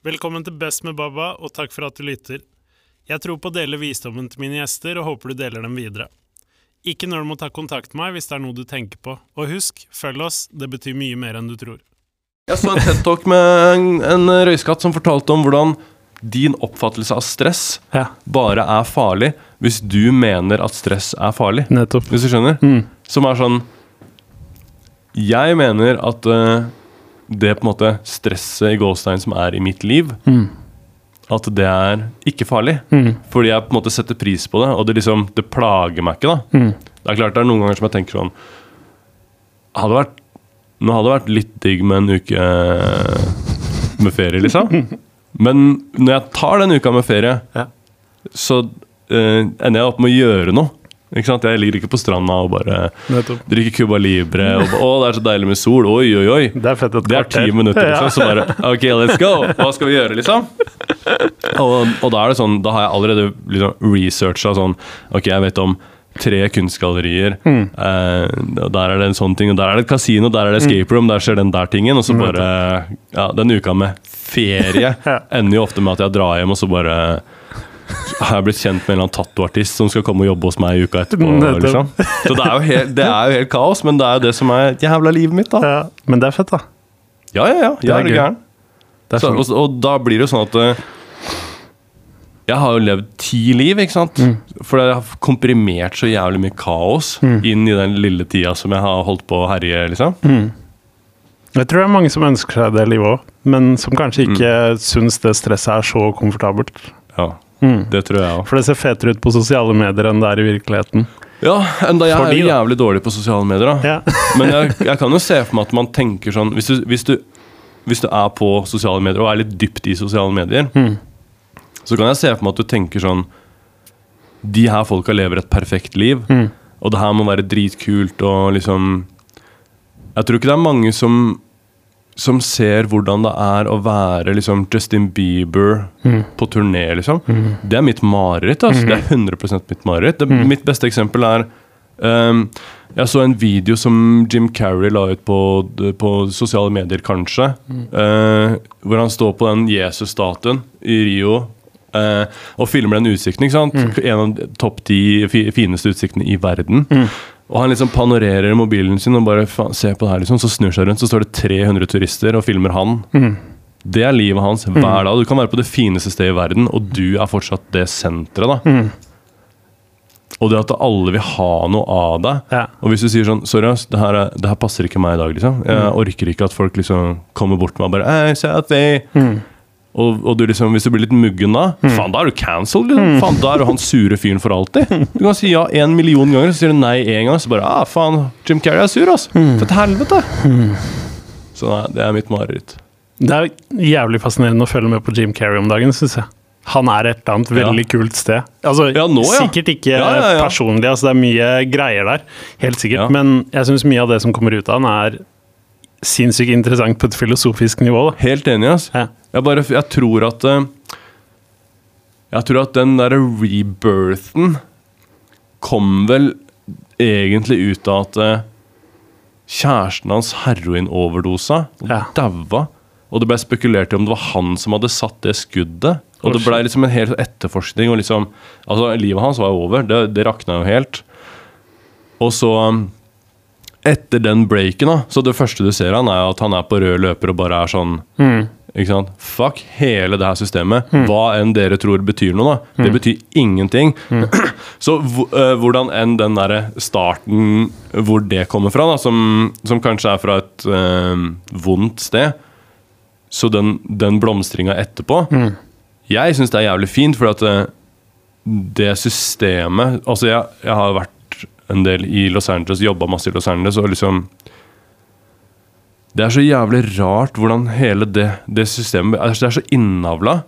Velkommen til Best med Baba, og takk for at du lytter. Jeg tror på å dele visdommen til mine gjester, og håper du deler dem videre. Ikke når du må ta kontakt med meg hvis det er noe du tenker på. Og husk, følg oss, det betyr mye mer enn du tror. Jeg så en TED-talk med en, en røyskatt som fortalte om hvordan din oppfattelse av stress Ja, bare er farlig hvis du mener at stress er farlig. nettopp. Hvis du skjønner? Mm. Som er sånn Jeg mener at eh, det på en måte stresset i gåstein som er i mitt liv, Mm. at det er ikke farlig. Mm. Fordi jeg på en måte setter pris på det, og det liksom Det plager meg ikke, da. Mm. Det er klart det er noen ganger som jeg tenker sånn Hadde vært Nå hadde det vært litt digg med en uke med ferie, liksom. Men når jeg tar den uka med ferie, Ja. så uh, ender jeg opp med å gjøre noe. Ikke sant? Jeg ligger ikke på stranda og bare Nettopp. drikker Cuba Libre. Og, ba- å, det er så deilig med sol. Oi, oi, oi. Det er fett et Det er ti minutter, liksom. Så bare OK, let's go. Hva skal vi gjøre, liksom? Og, og da er det sånn Da har jeg allerede liksom researcha sånn OK, jeg vet om tre kunstgallerier. Mm. Eh, der er det en sånn ting, og der er det et kasino, der er det escape room, der skjer den der tingen. Og så Mm. bare Ja, den uka med ferie Ja. ender jo ofte med at jeg drar hjem, og så bare har jeg blitt kjent med en eller annen tattoartist som skal komme og jobbe hos meg i uka etterpå. Liksom. Så det er, jo helt, det er jo helt kaos, men det er jo det som er jævla livet mitt, da. Ja, men det er fett, da. Ja, ja, ja. Det Jeg er er gæren. Er Så, og, og da blir det jo sånn at eh, Jeg har jo levd ti liv, ikke sant? Mm. For jeg har komprimert så jævlig mye kaos inn i den lille tida som jeg har holdt på å herje, liksom. Mm. Jeg tror det er mange som ønsker seg det livet òg, men som kanskje ikke syns det stresset er så komfortabelt. Ja, Mm. det tror jeg òg. For det ser fetere ut på sosiale medier enn det er i virkeligheten. Ja, enda jeg Fordi, er jo da. jævlig dårlig på sosiale medier, da. Ja. Men jeg, jeg kan jo se for meg at man tenker sånn Hvis du, hvis du, hvis du er på sosiale medier og er litt dypt i sosiale medier, Mm. så kan jeg se for meg at du tenker sånn De her folka lever et perfekt liv, Mm. og det her må være dritkult og liksom Jeg tror ikke det er mange som som ser hvordan det er å være liksom Justin Bieber Mm. på turné, liksom. Det er mitt mareritt. Altså. Det er 100% mitt mareritt. Det, Mitt beste eksempel er um, Jeg så en video som Jim Carrey la ut på, på sosiale medier, kanskje. Uh, hvor han står på den Jesus-statuen i Rio uh, og filmer den utsikten. ikke sant? En av topp ti fi- fineste utsiktene i verden. Og han liksom panorerer mobilen sin og bare faen, se på det her, liksom. Så snur seg rundt, så står det 300 turister og filmer han. Det er livet hans hver dag. Du kan være på det fineste stedet i verden, og du er fortsatt det senteret. da. Og det at alle vil ha noe av deg. Ja. Og hvis du sier sånn Sorry, ass, det her, er, det her passer ikke meg i dag, liksom. Jeg orker ikke at folk liksom kommer bort til meg og bare hey, selfie. Og, og du liksom, hvis du blir litt muggen da, faen, da er du cancelled. Liksom. Faen, da er du han sure fyren for alltid. Du kan si ja en million ganger, så sier du nei én gang, så bare ah, faen, Jim Carrey er sur, ass. Mm. til helvete. Så nei, det er mitt mareritt. Det er jævlig fascinerende å følge med på Jim Carrey om dagen, syns jeg. Han er et eller annet veldig kult sted. Altså, Ja, nå, ja. Sikkert ikke Ja, ja, ja. personlig, altså det er mye greier der, helt sikkert. Ja. Men jeg syns mye av det som kommer ut av han, er sinnssykt interessant på et filosofisk nivå. Da. Helt enig, ass. Jeg bare, jeg tror at eh, Jeg tror at den derre rebirthen kom vel egentlig ut av at eh, kjæresten hans heroinoverdosa og Ja. daua. Og det ble spekulert i om det var han som hadde satt det skuddet. Og det ble liksom en hel etterforskning. Og liksom, altså Livet hans var jo over. Det, det rakna jo helt. Og så Etter den breaken, da Så det første du ser han er at han er på rød løper og bare er sånn Mm. Ikke sant? Fuck hele det her systemet. Hva enn dere tror betyr noe, da. Det betyr ingenting. Så øh, hvordan enn den derre starten, hvor det kommer fra, da, som, som kanskje er fra et øh, vondt sted, så den, den blomstringa etterpå Jeg syns det er jævlig fint, for at øh, det systemet Altså, jeg, jeg har vært en del i Los Angeles, jobba masse i Los Angeles, og liksom det er så jævlig rart hvordan hele det, det systemet altså Det er så innavla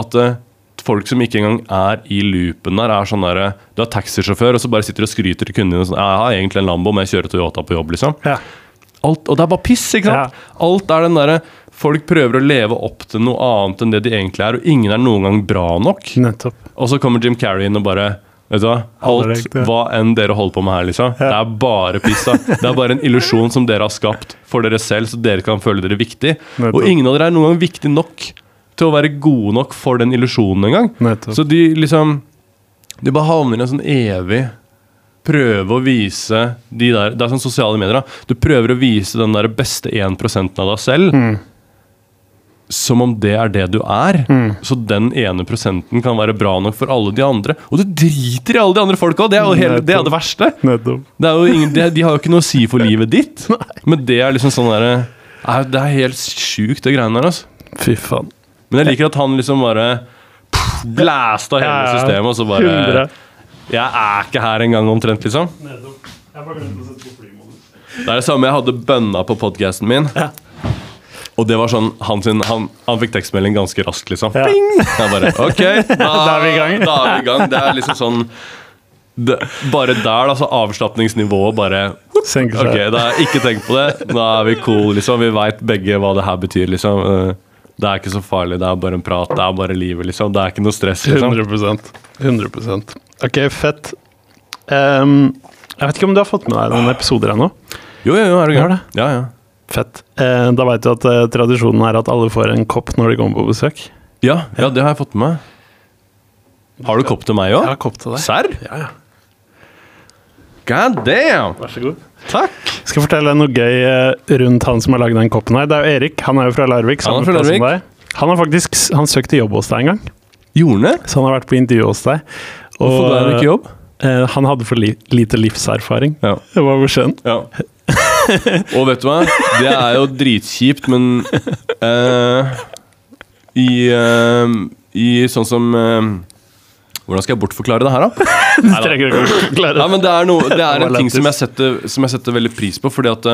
at uh, folk som ikke engang er i loopen der, er sånn derre Du er taxisjåfør, og så bare sitter og skryter til kundene sånn Jeg har egentlig en Lambo, men jeg kjører Toyota på jobb, liksom. Ja. Alt, og det er bare piss, ikke sant? Alt er den derre Folk prøver å leve opp til noe annet enn det de egentlig er, og ingen er noen gang bra nok. Nettopp. Og så kommer Jim Carrey inn og bare Vet du hva? Alt, hva enn dere holder på med her, liksom. Det er bare piss. Det er bare en illusjon som dere har skapt for dere selv, så dere kan føle dere viktig. Og ingen av dere er noen gang viktig nok til å være gode nok for den illusjonen engang. Så de liksom De bare havner i en sånn evig Prøve å vise de der Det er sånn sosiale medier. da Du prøver å vise den der beste 1% av deg selv. Mm. Som om det er det du er. Så den ene prosenten kan være bra nok for alle de andre. Og du driter i alle de andre folka! Det er jo hele, det, er det verste. Det er jo ingen, de, de har jo ikke noe å si for livet ditt. Men det er liksom sånn derre Det er helt sjukt, det greiene der. altså Fy faen. Men jeg liker at han liksom bare blæsta hele Ja, ja. systemet, og så bare Jeg er ikke her engang, omtrent, liksom. Det er det samme jeg hadde bønna på podkasten min. Og det var sånn han, sin, han, han fikk tekstmelding ganske raskt, liksom. Ja. Jeg bare OK, da, Da er vi i gang. Da er vi i gang. Det er liksom sånn det, Bare der, da, så avslapningsnivået bare Ok, da ikke tenk på det. Da er vi cool, liksom. Vi veit begge hva det her betyr, liksom. Eh, Det er ikke så farlig, det er bare en prat, det er bare livet, liksom. Det er ikke noe stress, liksom. 100% 100% Ok, fett. Um, jeg vet ikke om du har fått med deg noen episoder ennå? Jo, jo, jo, er du gæren? Ja, ja. Fett. Eh, da veit du at eh, tradisjonen er at alle får en kopp når de kommer på besøk. Ja, ja, det har jeg fått med meg. Har du kopp til meg òg? Jeg har kopp til deg. Serr? Ja, ja. God damn! Vær så god. Takk! Skal fortelle deg noe gøy eh, rundt han som har lagd den koppen her. Det er jo Erik. Han er jo fra Larvik. Han er fra Larvik. deg. Han har faktisk s- han søkte jobb hos deg en gang. Gjorde det? Så han har vært på intervju hos deg. Hvorfor ga han ikke jobb? eh, han hadde for li lite livserfaring. Ja. Det var beskjeden. ja. Og vet du hva? Det er jo dritkjipt, men uh, i, uh, I sånn som uh, Hvordan skal jeg bortforklare det her, da? Du trenger ikke å forklare Nei, men det er, noe, det er en ting som jeg, setter, som jeg setter veldig pris på, fordi at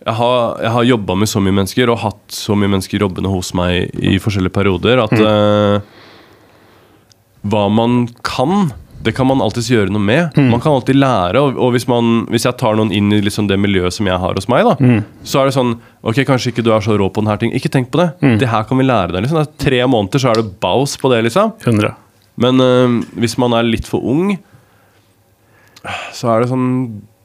jeg har, jeg har jobba med så mye mennesker og hatt så mye mennesker jobbende hos meg i forskjellige perioder at eh, hva man kan, det kan man alltids gjøre noe med. Man kan alltid lære, og, og hvis, man, hvis jeg tar noen inn i liksom det miljøet som jeg har hos meg, da, så er det sånn Ok, kanskje ikke du er så rå på denne ting. Ikke tenk på det. Det her kan vi lære deg. Liksom. Det er tre måneder, så er det baus på det, liksom. 100. Men øh, hvis man er litt for ung, så er det sånn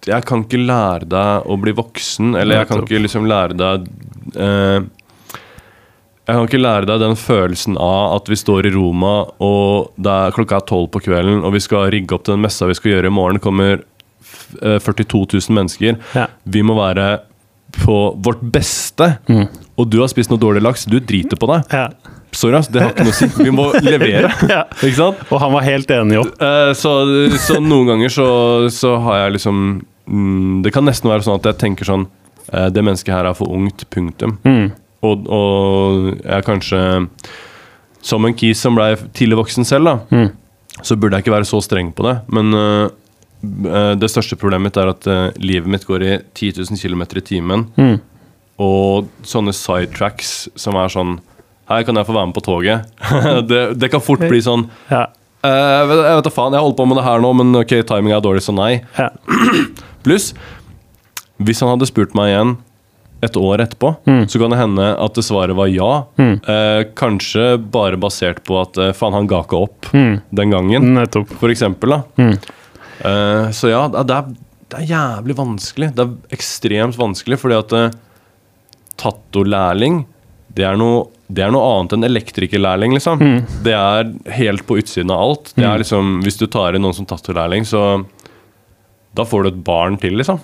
Jeg kan ikke lære deg å bli voksen, eller jeg kan ikke liksom lære deg øh, Jeg kan ikke lære deg den følelsen av at vi står i Roma, og det er, klokka er tolv på kvelden, og vi skal rigge opp til den messa vi skal gjøre i morgen. kommer f- øh, 42 000 mennesker. Ja. Vi må være på vårt beste. Og du har spist noe dårlig laks. Du driter på deg. Ja. Sorry, ass, det har ikke noe å si. Vi må levere. Ja. Ikke sant? Og han var helt enig òg. Eh, så, så noen ganger så, så har jeg liksom mm, Det kan nesten være sånn at jeg tenker sånn eh, Det mennesket her er for ungt, punktum. Mm. Og, og jeg kanskje Som en kis som ble tidlig voksen selv, da, Mm. så burde jeg ikke være så streng på det. Men eh, det største problemet mitt er at uh, livet mitt går i 10 000 km i timen. Mm. Og sånne sidetracks som er sånn Her kan jeg få være med på toget. det, det kan fort bli sånn Ja. Eh, jeg vet da faen, jeg holder på med det her nå, men ok, timing er dårlig, så nei. ja. Pluss, hvis han hadde spurt meg igjen et år etterpå, så kan det hende at det svaret var ja. Eh, kanskje bare basert på at eh, faen, han ga ikke opp den gangen, Nettopp. for eksempel. Da. Eh, så ja, det er, det er jævlig vanskelig. Det er ekstremt vanskelig, fordi at eh, tattolærling det er, noe, det er noe annet enn elektrikerlærling, liksom. Det er helt på utsiden av alt. Det er liksom, Hvis du tar inn noen som tattolærling, så da får du et barn til, liksom.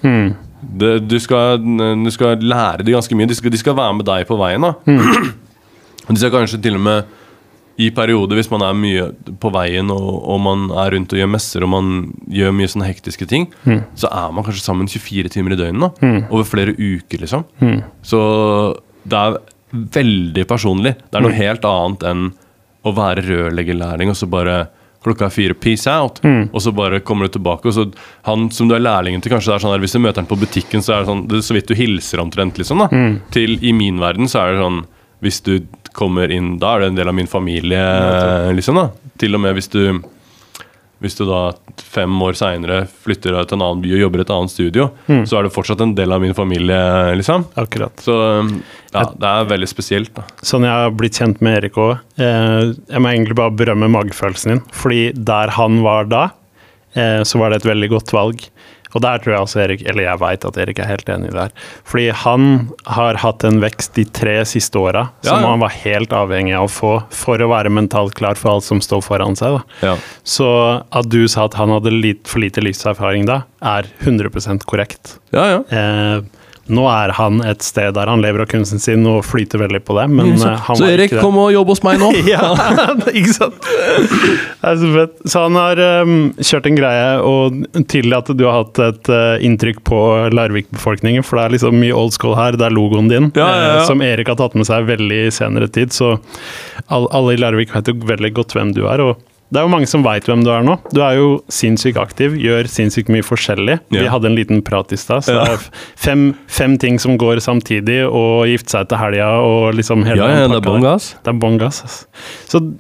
Det, du, skal, du skal lære dem ganske mye. De skal, de skal være med deg på veien. da Og De skal kanskje til og med i perioder, hvis man er mye på veien og, og man er rundt og gjør messer og man gjør mye sånne hektiske ting, så er man kanskje sammen 24 timer i døgnet. da Over flere uker, liksom. Så det er veldig personlig. Det er noe helt annet enn å være rørleggerlærling og så bare Klokka er fire, peace out. Og så bare kommer du tilbake. Og så han som du er lærlingen til, kanskje det er sånn der, hvis du møter han på butikken, så er det sånn det er så vidt du hilser omtrent, liksom. da Til i min verden så er det sånn Hvis du kommer inn da, er det en del av min familie, liksom. da Til og med hvis du hvis du da fem år seinere flytter til en annen by og jobber i et annet studio, så er du fortsatt en del av min familie, liksom. Akkurat. Så um, ja, det er veldig spesielt, da. Sånn jeg har blitt kjent med Erik òg. Eh, jeg må egentlig bare berømme magefølelsen din. Fordi der han var da, eh, så var det et veldig godt valg. Og der tror jeg også Erik, eller jeg veit at Erik er helt enig der. Fordi han har hatt en vekst de tre siste åra Ja, som ja. han var helt avhengig av å få for å være mentalt klar for alt som står foran seg. Ja. Så at du sa at han hadde litt for lite livserfaring da, er 100% korrekt. ja, ja. Eh, nå er han et sted der han lever av kunsten sin og flyter veldig på det, men eh, han Så var Erik, ikke det. kom og jobb hos meg nå. Ja, ikke sant? Det er så fett. Så han har um, kjørt en greie, og tydelig at du har hatt et uh, inntrykk på Larvik-befolkningen, for det er liksom mye old school her. Det er logoen din, Ja, ja, ja. eh, som Erik har tatt med seg veldig senere tid. Så all, alle i Larvik vet jo veldig godt hvem du er. og det er jo mange som veit hvem du er nå. Du er jo sinnssykt aktiv, gjør sinnssykt mye forskjellig. Vi Ja. hadde en liten prat i stad, så Ja. det er fem, fem ting som går samtidig, og gifte seg til helga og liksom hele Ja, ja, det er bånn gass. Det er bånn gass. ass. Så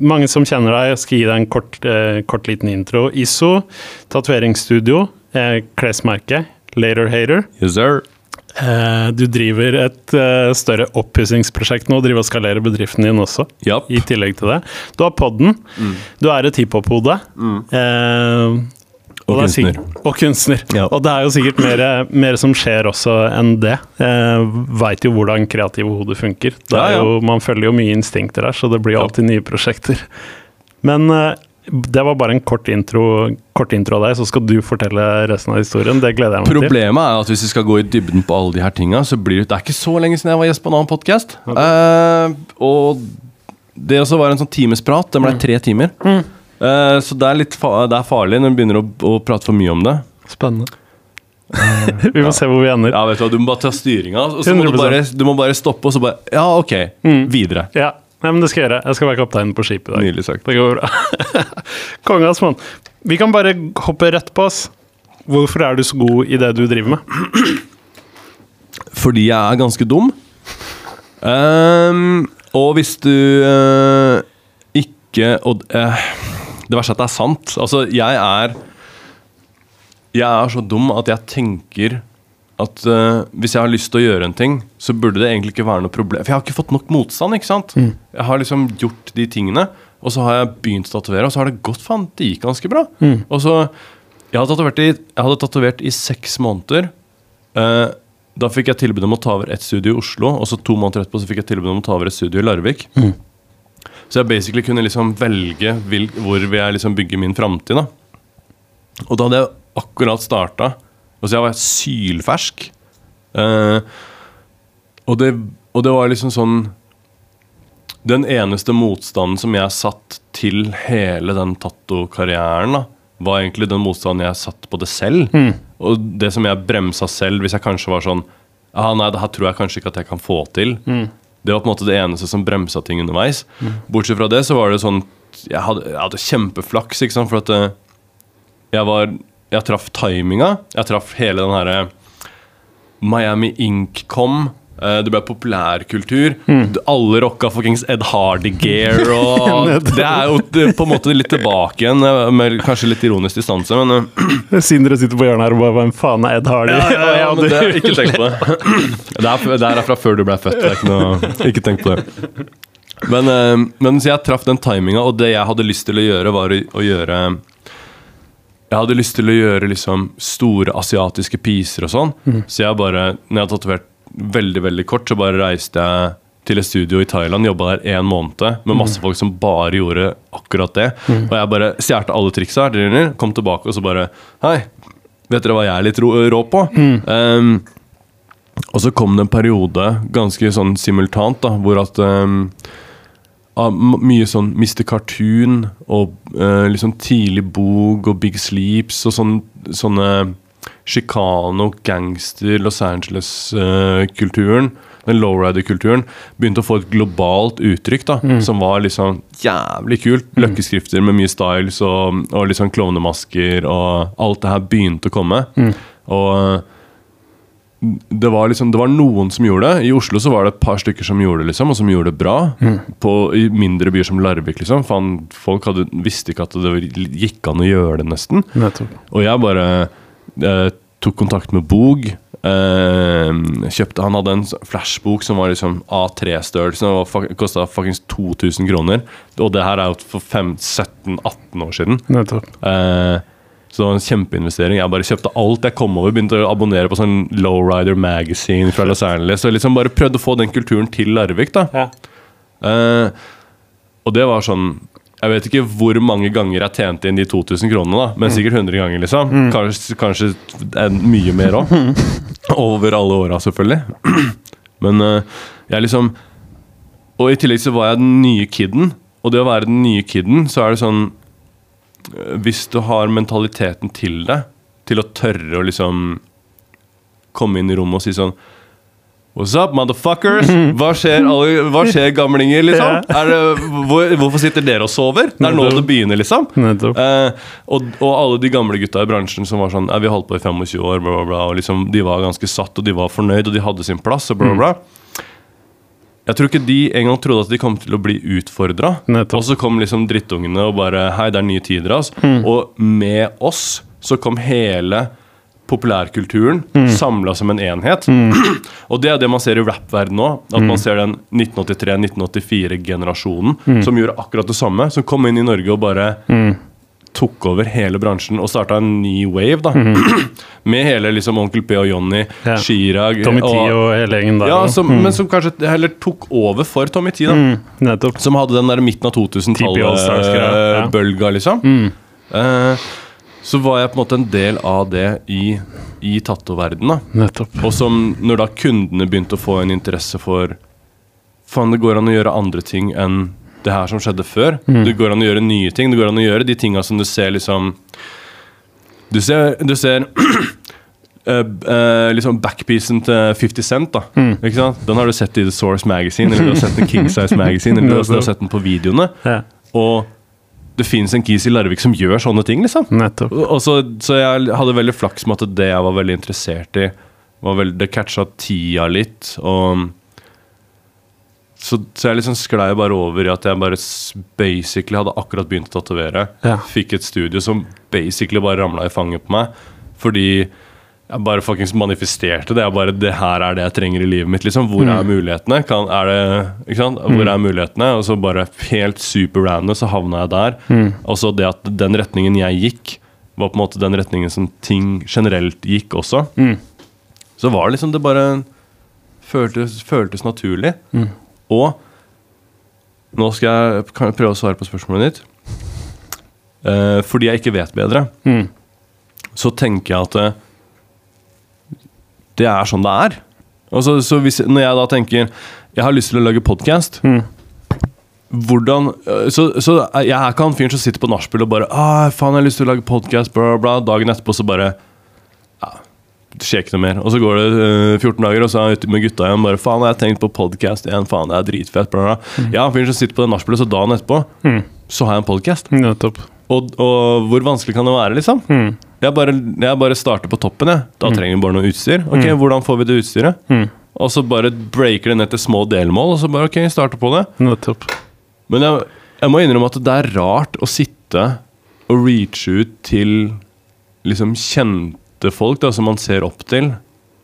mange som kjenner deg, jeg skal gi deg en kort, eh, kort liten intro. ISO, tatoveringsstudio, eh, klesmerke, Later Hater. Yes, sir. Eh, du driver et eh, større oppussingsprosjekt nå, driver og skalerer bedriften din også, Yep. i tillegg til det. Du har podden, du er et hiphop-hode. Eh, Og er kunstner. Og kunstner. Ja. Og det er jo sikkert mer, mer som skjer også enn det. Eh, Veit jo hvordan kreative hodet funker. Er jo, man følger jo mye instinkter her, så det blir alltid nye prosjekter. Men eh, det var bare en kort intro, kort intro av deg, så skal du fortelle resten av historien. Det gleder jeg meg til. Problemet er at hvis vi skal gå i dybden på alle de her tinga, så blir det Det er ikke så lenge siden jeg var gjest på en annen podkast. og det også var en sånn timesprat. Den ble tre timer. Eh, så det er litt fa det er farlig når vi begynner å, å prate for mye om det. Spennende. Vi får se hvor vi ender. Ja, vet Du hva, du må bare ta styringa, og så må du du må bare stoppe og så bare Ja, ok. Videre. Ja, Nei, men det skal jeg gjøre. Jeg skal være kaptein på skipet i dag. Nydelig sagt. Det går bra. Kongas, mann. Vi kan bare hoppe rett på oss. Hvorfor er du så god i det du driver med? Fordi jeg er ganske dum. Um, og hvis du uh, ikke og, uh, Det verste er at det er sant. Altså, jeg er Jeg er så dum at jeg tenker at uh, hvis jeg har lyst til å gjøre en ting, så burde det egentlig ikke være noe problem. For jeg har ikke fått nok motstand. ikke sant? Jeg har liksom gjort de tingene, og så har jeg begynt å tatovere, og så har det gått faen, det gikk ganske bra. Og så Jeg hadde tatovert i, hadde tatovert i seks måneder. Uh, da fikk jeg tilbud om å ta over ett studio i Oslo, og så to måneder etterpå så fikk jeg tilbud om å ta over et studio i Larvik. Så jeg basically kunne liksom velge vil, hvor vil jeg liksom bygge min framtid. Og da hadde jeg akkurat starta, og så jeg var sylfersk. Eh, og, det, og det var liksom sånn Den eneste motstanden som jeg satt til hele den tattokarrieren, da, var egentlig den motstanden jeg satt på det selv. Og det som jeg bremsa selv, hvis jeg kanskje var sånn Ja, nei, det her tror jeg kanskje ikke at jeg kan få til. Det var på en måte det eneste som bremsa ting underveis. Bortsett fra det så var det sånn Jeg hadde, jeg hadde kjempeflaks, ikke sant, for at eh, jeg var Jeg traff timinga. Jeg traff hele den herre Miami Ink kom. eh, Det ble populærkultur. Alle rocka fuckings Ed Hardy-gear. Og det er jo på en måte litt tilbake igjen, eh, med kanskje litt ironisk distanse, men siden Sindre sitter på hjørnet her og bare Hvem faen er Ed Hardy? ja, ja, ja, men det, ikke tenk på det. Det er, det er fra før du ble født. Det er ikke, noe, ikke tenk på det. Men, eh, men så jeg traff den timinga, og det jeg hadde lyst til å gjøre, var å, å gjøre Jeg hadde lyst til å gjøre liksom store asiatiske piser og sånn. Så jeg bare, når jeg hadde tatovert veldig veldig kort, så bare reiste jeg til et studio i Thailand, jobba der én måned med masse folk som bare gjorde akkurat det. Og jeg bare stjal alle triksa, kom tilbake og så bare Hei, vet dere hva jeg er litt rå, rå på? Um, og så kom det en periode, ganske sånn simultant, da, hvor at um, av mye sånn Mr. Cartoon og eh, liksom tidlig Boog og Big Sleeps og sånn, sånne Chicano, gangster, Los Angeles-kulturen, den lowrider-kulturen, begynte å få et globalt uttrykk da, som var liksom jævlig kult. Løkkeskrifter med mye styles og, og liksom klovnemasker og alt det her begynte å komme. Og det var, liksom, det var noen som gjorde det. I Oslo så var det et par stykker som gjorde det, liksom, og som gjorde det bra. På, I mindre byer som Larvik. liksom Faen, Folk hadde, visste ikke at det gikk an å gjøre det, nesten. Nettopp. Og jeg bare eh, tok kontakt med Bog. Eh, kjøpte, han hadde en flashbok som var liksom A3-størrelse og fuck- kosta fuckings 2000 kroner. Og det her er jo for 17-18 år siden. Nettopp. Eh, Så det var en kjempeinvestering. Jeg bare kjøpte alt jeg kom over. Begynte å abonnere på sånn Lowrider Magazine fra Los Angeles. Og liksom bare prøvde å få den kulturen til Larvik. da Ja. Uh, og det var sånn Jeg vet ikke hvor mange ganger jeg tjente inn de 2000 kronene, da men sikkert 100 ganger. liksom Kanskje, kanskje en, mye mer òg. Over alle åra, selvfølgelig. Men uh, jeg liksom Og i tillegg så var jeg den nye kiden. Og det å være den nye kiden, så er det sånn Hvis du har mentaliteten til det, til å tørre å liksom komme inn i rommet og si sånn What's up, motherfuckers? Hva skjer, alle, hva skjer gamlinger, liksom? Det, hvor, hvorfor sitter dere og sover? Det er nå det begynner, liksom. Eh, og, og alle de gamle gutta i bransjen som var sånn «Ja, Vi har holdt på i 25 år, bla, bla, bla. Og liksom, de var ganske satt, og de var fornøyd, og de hadde sin plass, og bla, bla, bla. Jeg tror ikke de engang trodde at de kom til å bli utfordra. Og så kom liksom drittungene og bare Hei, det er nye tider, ass. Og med oss så kom hele populærkulturen mm. samla som en enhet. og det er det man ser i rap-verdenen nå. At man ser den 1983-1984-generasjonen som gjorde akkurat det samme. Som kom inn i Norge og bare tok over hele bransjen og starta en ny wave. da Med hele liksom Onkel P og Johnny, Ja. Chirag Tommy T og hele gjengen der. ja, som, mm. Men som kanskje heller tok over for Tommy T. da mm, Nettopp. Som hadde den der midten av TP All-Stars-greia, ja. 2000-tallet-bølga, liksom. Uh, så var jeg på en måte en del av det i, i tattoverdenen. Nettopp. Og som når da kundene begynte å få en interesse for Faen, det går an å gjøre andre ting enn det her som skjedde før. Det går an å gjøre nye ting. Det går an å gjøre de tinga som du ser liksom Du ser, du ser Uh, uh, liksom backpiecen til 50 Cent. da Ikke sant? Den har du sett i The Source Magazine, eller du har sett den King Size Magazine, eller du har, sett den på videoene. Ja. Og det fins en kis i Larvik som gjør sånne ting, liksom. Så, så jeg hadde veldig flaks med at det jeg var veldig interessert i, var vel, det catcha tida litt. Og så, så jeg liksom sklei bare over i at jeg bare basically hadde akkurat begynt å tatovere. Ja. Fikk et studio som basically bare ramla i fanget på meg. Fordi jeg bare fuckings manifesterte det. Jeg bare, det her er det jeg trenger i livet mitt. liksom Hvor er mulighetene? Kan, er det, ikke sant? Hvor er mulighetene? Og så bare helt super random så havna jeg der. Og så det at den retningen jeg gikk, var på en måte den retningen som ting generelt gikk også. Så var det liksom det bare føltes, føltes naturlig. Og nå skal jeg, prøve å svare på spørsmålet ditt. Eh, fordi jeg ikke vet bedre, Mm. så tenker jeg at eh, det er sånn det er. Altså, så hvis, når jeg da tenker jeg har lyst til å lage podkast Mm. Hvordan øh, Så, så jeg er ikke han fyren som sitter på nachspiel og bare ah, 'Faen, jeg har lyst til å lage podkast', bla, bla. Dagen etterpå så bare skjer ikke noe mer. Og så går det uh, 14 dager, og så er han ute med gutta igjen bare 'Faen, jeg har tenkt på podkast igjen. Faen, det er dritfett', bla, bla. Mm. Han fyren som sitter på det nachspielet, så dagen etterpå Mm. så har jeg en podkast. Nettopp. Og, og hvor vanskelig kan det være, liksom? Mm. Jeg bare, jeg bare starter på toppen, jeg. Da trenger vi bare noe utstyr. Ok, hvordan får vi det utstyret? Mm. Og så bare breaker det ned til små delmål, og så bare ok, starter på det. Nettopp. Men jeg, jeg må innrømme at det er rart å sitte og reache ut til liksom kjente folk da, som man ser opp til,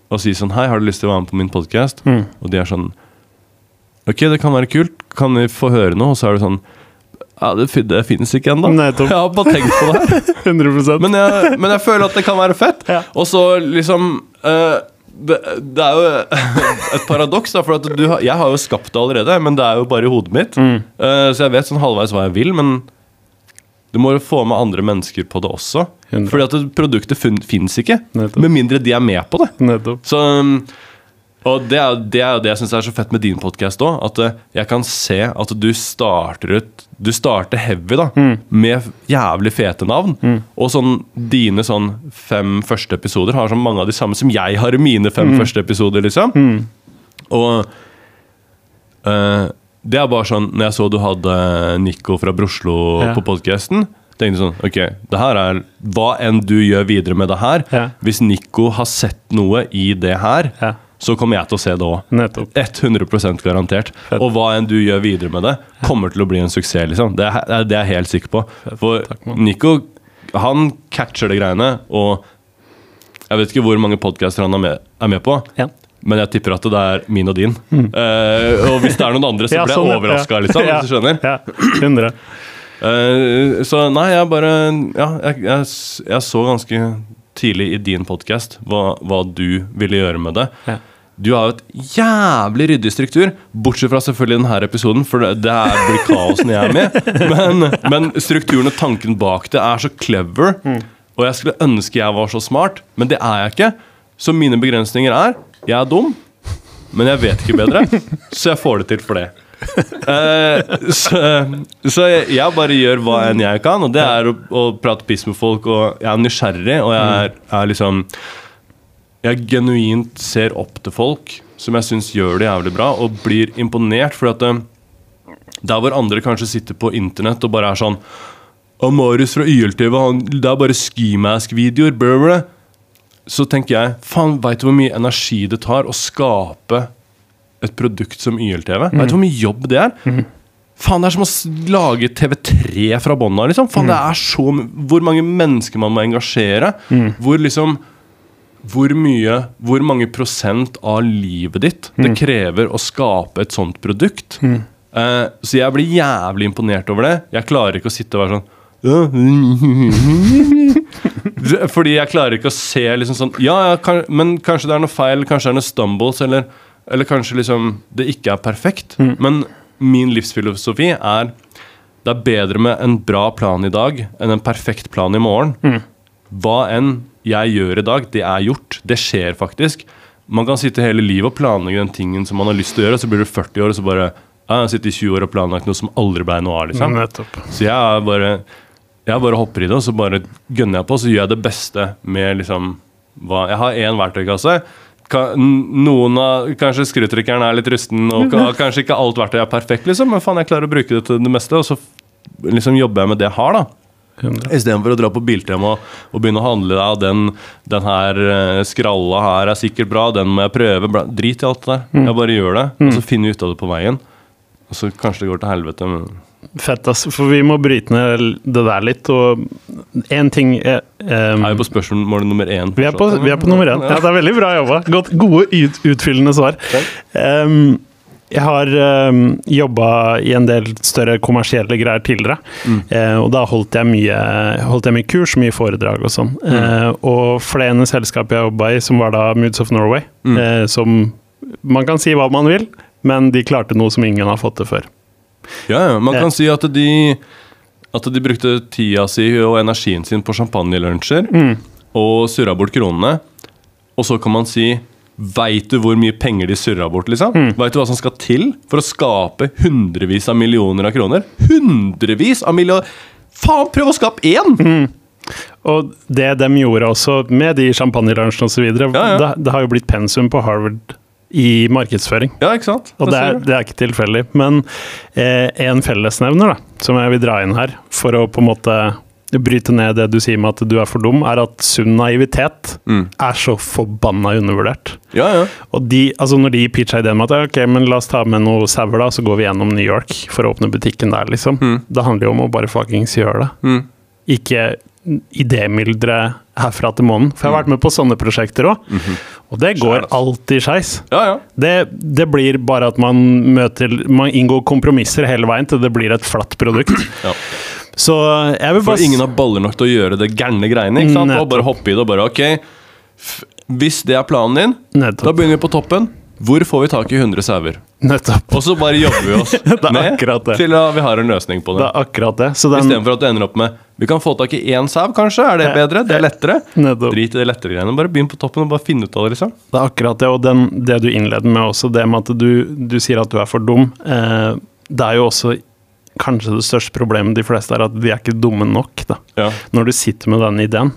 og si sånn Hei, har du lyst til å være med på min podkast? Mm. Og de er sånn Ok, det kan være kult. Kan vi få høre noe? Og så er det sånn Ja, det, det finnes ikke ennå. Jeg har bare tenkt på det 100% Men jeg, men jeg føler at det kan være fett. Ja. Og så liksom uh, det, det er jo et paradoks, da. For at du, jeg har jo skapt det allerede, men det er jo bare i hodet mitt. Mm. Uh, så jeg vet sånn halvveis hva jeg vil, men du må jo få med andre mennesker på det også. Hundre. Fordi at produktet fin, fins ikke, Nettopp. med mindre de er med på det. Nettopp. Så um, Og det er det, er det jeg syns er så fett med din podkast òg. At eh, jeg kan se at du starter ut Du starter heavy da med jævlig fete navn. Og sånn dine sånn fem første episoder har sånn mange av de samme som jeg har i mine fem første episoder, liksom. Og øh, det er bare sånn Når jeg så du hadde Nico fra Broslo Ja. på podkasten, tenkte sånn Ok, det her er Hva enn du gjør videre med det her, Ja. hvis Nico har sett noe i det her, Ja. så kommer jeg til å se det òg. Nettopp. 100 garantert. Fett. Og hva enn du gjør videre med det, kommer til å bli en suksess. liksom Det er, det er jeg helt sikker på. For Takk. Nico han catcher det greiene, og jeg vet ikke hvor mange podcaster han er med, er med på. Ja. Men jeg tipper at det er min og din. Eh, og hvis det er noen andre, så blir jeg sånn, jeg overraska, Ja. liksom. Ja. Hvis du skjønner. Ja. 100. Eh, så nei, jeg bare Ja, jeg, jeg, jeg så ganske tidlig i din podkast hva, hva du ville gjøre med det. Ja. Du har jo et jævlig ryddig struktur, bortsett fra selvfølgelig denne episoden, for det, det blir kaos når jeg er med. Men, men strukturen og tanken bak det er så clever, og jeg skulle ønske jeg var så smart, men det er jeg ikke. Så mine begrensninger er jeg er dum, men jeg vet ikke bedre, så jeg får det til for det. Eh, så, så jeg, bare gjør hva enn jeg kan, og det er å, å prate piss med folk, og jeg er nysgjerrig, og jeg er, er liksom jeg genuint ser opp til folk som jeg syns gjør det jævlig bra, og blir imponert. For at eh, der hvor andre kanskje sitter på internett og bare er sånn Og Marius fra YLTV, han, det er bare skimask-videoer, blah, blah». Så tenker jeg, faen, veit du hvor mye energi det tar å skape et produkt som YLTV? Vet du hvor mye jobb det er? Faen, det er som å lage TV3 fra bånn av, liksom. Faen, det er så Hvor mange mennesker man må engasjere. Hvor liksom hvor mye, hvor mange prosent av livet ditt det krever å skape et sånt produkt. Eh, så jeg blir jævlig imponert over det. Jeg klarer ikke å sitte og være sånn Fordi jeg klarer ikke å se liksom sånn Ja, ja kan, men kanskje det er noe feil, kanskje det er noe stumbles, eller, eller kanskje liksom det ikke er perfekt. Men min livsfilosofi er det er bedre med en bra plan i dag enn en perfekt plan i morgen. Hva enn jeg gjør i dag, det er gjort. Det skjer faktisk. Man kan sitte hele livet og planlegge den tingen som man har lyst til å gjøre, og så blir du 40 år, og så bare Jeg har sittet i 20 år og planlagt noe som aldri ble noe av, liksom. Nettopp. Så jeg bare Jeg bare hopper i det, og så bare gønner jeg på, og så gjør jeg det beste med liksom hva Jeg har én verktøykasse. Ka- n- Noen av, Kanskje skrutrykkeren er litt rusten, og kanskje ikke alt verktøy er perfekt, liksom, men faen, jeg klarer å bruke det til det meste, og så liksom jobber jeg med det jeg har, da. Istedenfor å dra på Biltema og, og begynne å handle av den, den her eh, skralla her er sikkert bra, den må jeg prøve. Bla. Drit i alt det der. Jeg bare gjør det, og så finner vi ut av det på veien. Og så kanskje det går til helvete. Men Fett, ass. For vi må bryte ned det der litt. Og én ting er, ehm, er vi på spørsmål nummer én? vi, er på, vi er på nummer én. Ja, det er veldig bra jobba. Godt, gode, ut, utfyllende svar. Um, jeg har um, jobba i en del større kommersielle greier tidligere. Eh, og da holdt jeg, mye, holdt jeg mye kurs, mye foredrag og sånn. Eh, og for det ene selskapet jeg jobba i, som var da Moods of Norway, eh, som Man kan si hva man vil, men de klarte noe som ingen har fått til før. Ja, ja. Man kan si at de, at de brukte tida si og energien sin på champagnelunsjer og surra bort kronene. Og så kan man si Veit du hvor mye penger de surra bort? liksom? Vet du hva som skal til for å skape hundrevis av millioner av kroner? Hundrevis av millioner Faen, prøv å skape én! Og det de gjorde også med de champagnelunsjene osv., Ja, ja. det, det har jo blitt pensum på Harvard i markedsføring. Ja, ikke sant? Og det er, det er ikke tilfeldig. Men eh, en fellesnevner da, som jeg vil dra inn her, for å på en måte bryte ned det du sier med at du er for dum, er at sunn naivitet Mm. er så forbanna undervurdert. Ja, ja. Og de, altså når de pitcha ideen med at ok, men la oss ta med noe sauer, da, så går vi gjennom New York for å åpne butikken der, liksom. Mm. Det handler jo om å bare fuckings gjøre det. Mm. Ikke idémyldre herfra til månen. For jeg har vært med på sånne prosjekter òg, og det går alltid skeis. ja, ja. Det, det blir bare at man møter Man inngår kompromisser hele veien til det blir et flatt produkt. Ja. Så jeg vil For ingen har baller nok til å gjøre det gærne greiene. ikke sant? Og bare hoppe i det og bare ok Hvis det er planen din, da begynner vi på toppen. Hvor får vi tak i 100 sauer? nettopp. Og så bare jobber vi oss med til at vi har en løsning på Det det. er akkurat det. Så den, Istedenfor at du ender opp med Vi kan få tak i én sau, kanskje? Er det bedre? Det er lettere? nettopp. Drit i det lettere greiene. Bare begynn på toppen og bare finne ut av det, liksom. Det er akkurat det, og den, det du innleder med også, det med at du, du sier at du er for dum, eh, det er jo også kanskje det største problemet de fleste er at de er ikke dumme nok. Ja, Når du sitter med den ideen,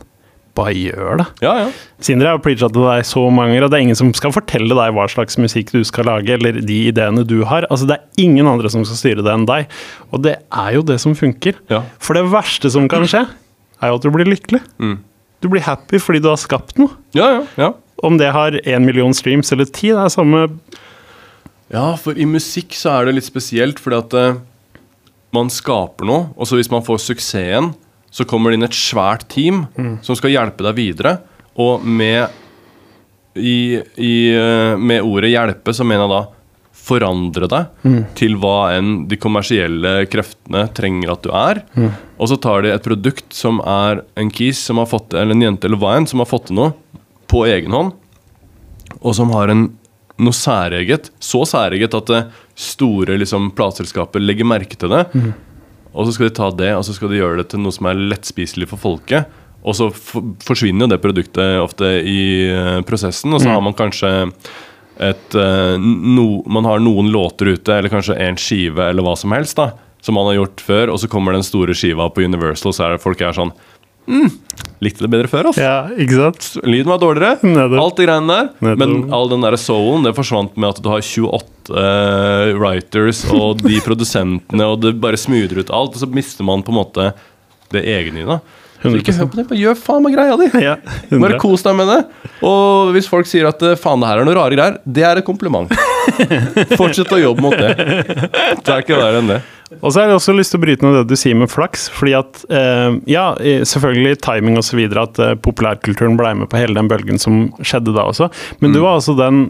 bare gjør det. ja. ja. Sindre jeg har preacha til deg så mange ganger, og det er ingen som skal fortelle deg hva slags musikk du skal lage, eller de ideene du har. Altså, det er ingen andre som skal styre det enn deg. Og det er jo det som funker. Ja. For det verste som kan skje, er jo at du blir lykkelig. Mm. Du blir happy fordi du har skapt noe. ja, ja, ja. Om det har én million streams eller ti, det er samme Ja, for i musikk så er det litt spesielt, fordi at uh, man skaper noe, og så hvis man får suksessen, så kommer det inn et svært team som skal hjelpe deg videre. Og med, i, i, eh, med ordet 'hjelpe' så mener jeg da forandre deg til hva enn de kommersielle kreftene trenger at du er. Og så tar de et produkt som er en kis som har fått, eller en jente eller hva enn, som har fått til noe på egen hånd, og som har en, noe særeget. Så særeget at det store liksom, plateselskaper legger merke til det. Og så skal de ta det og så skal de gjøre det til noe som er lettspiselig for folket. Og så forsvinner jo det produktet ofte i eh, prosessen, og så har man kanskje et eh, no, Man har noen låter ute, eller kanskje en skive, eller hva som helst, da som man har gjort før, og så kommer den store skiva på Universal, så er det folk er sånn mm, Likte det bedre før, altså. Ja, ikke sant? Lyden var dårligere. Nettopp. Alt det greiene der. Nettopp. Men all den der soulen det forsvant med at du har 28 uh, writers og de produsentene, og det bare smoother ut alt, og så mister man på en måte det egne i det. Så ikke hør på det, bare gjør faen meg greia di! Ja, Bare 100. kos deg med det. Og hvis folk sier at eh, faen, det her er noe rare greier, det er et kompliment. Fortsett å jobbe mot det. Det er ikke verre enn det. Og så har jeg også lyst til å bryte ned det du sier med flaks. fordi at, eh, ja, selvfølgelig timing osv. At eh, populærkulturen ble med på hele den bølgen som skjedde da også. Men du var altså den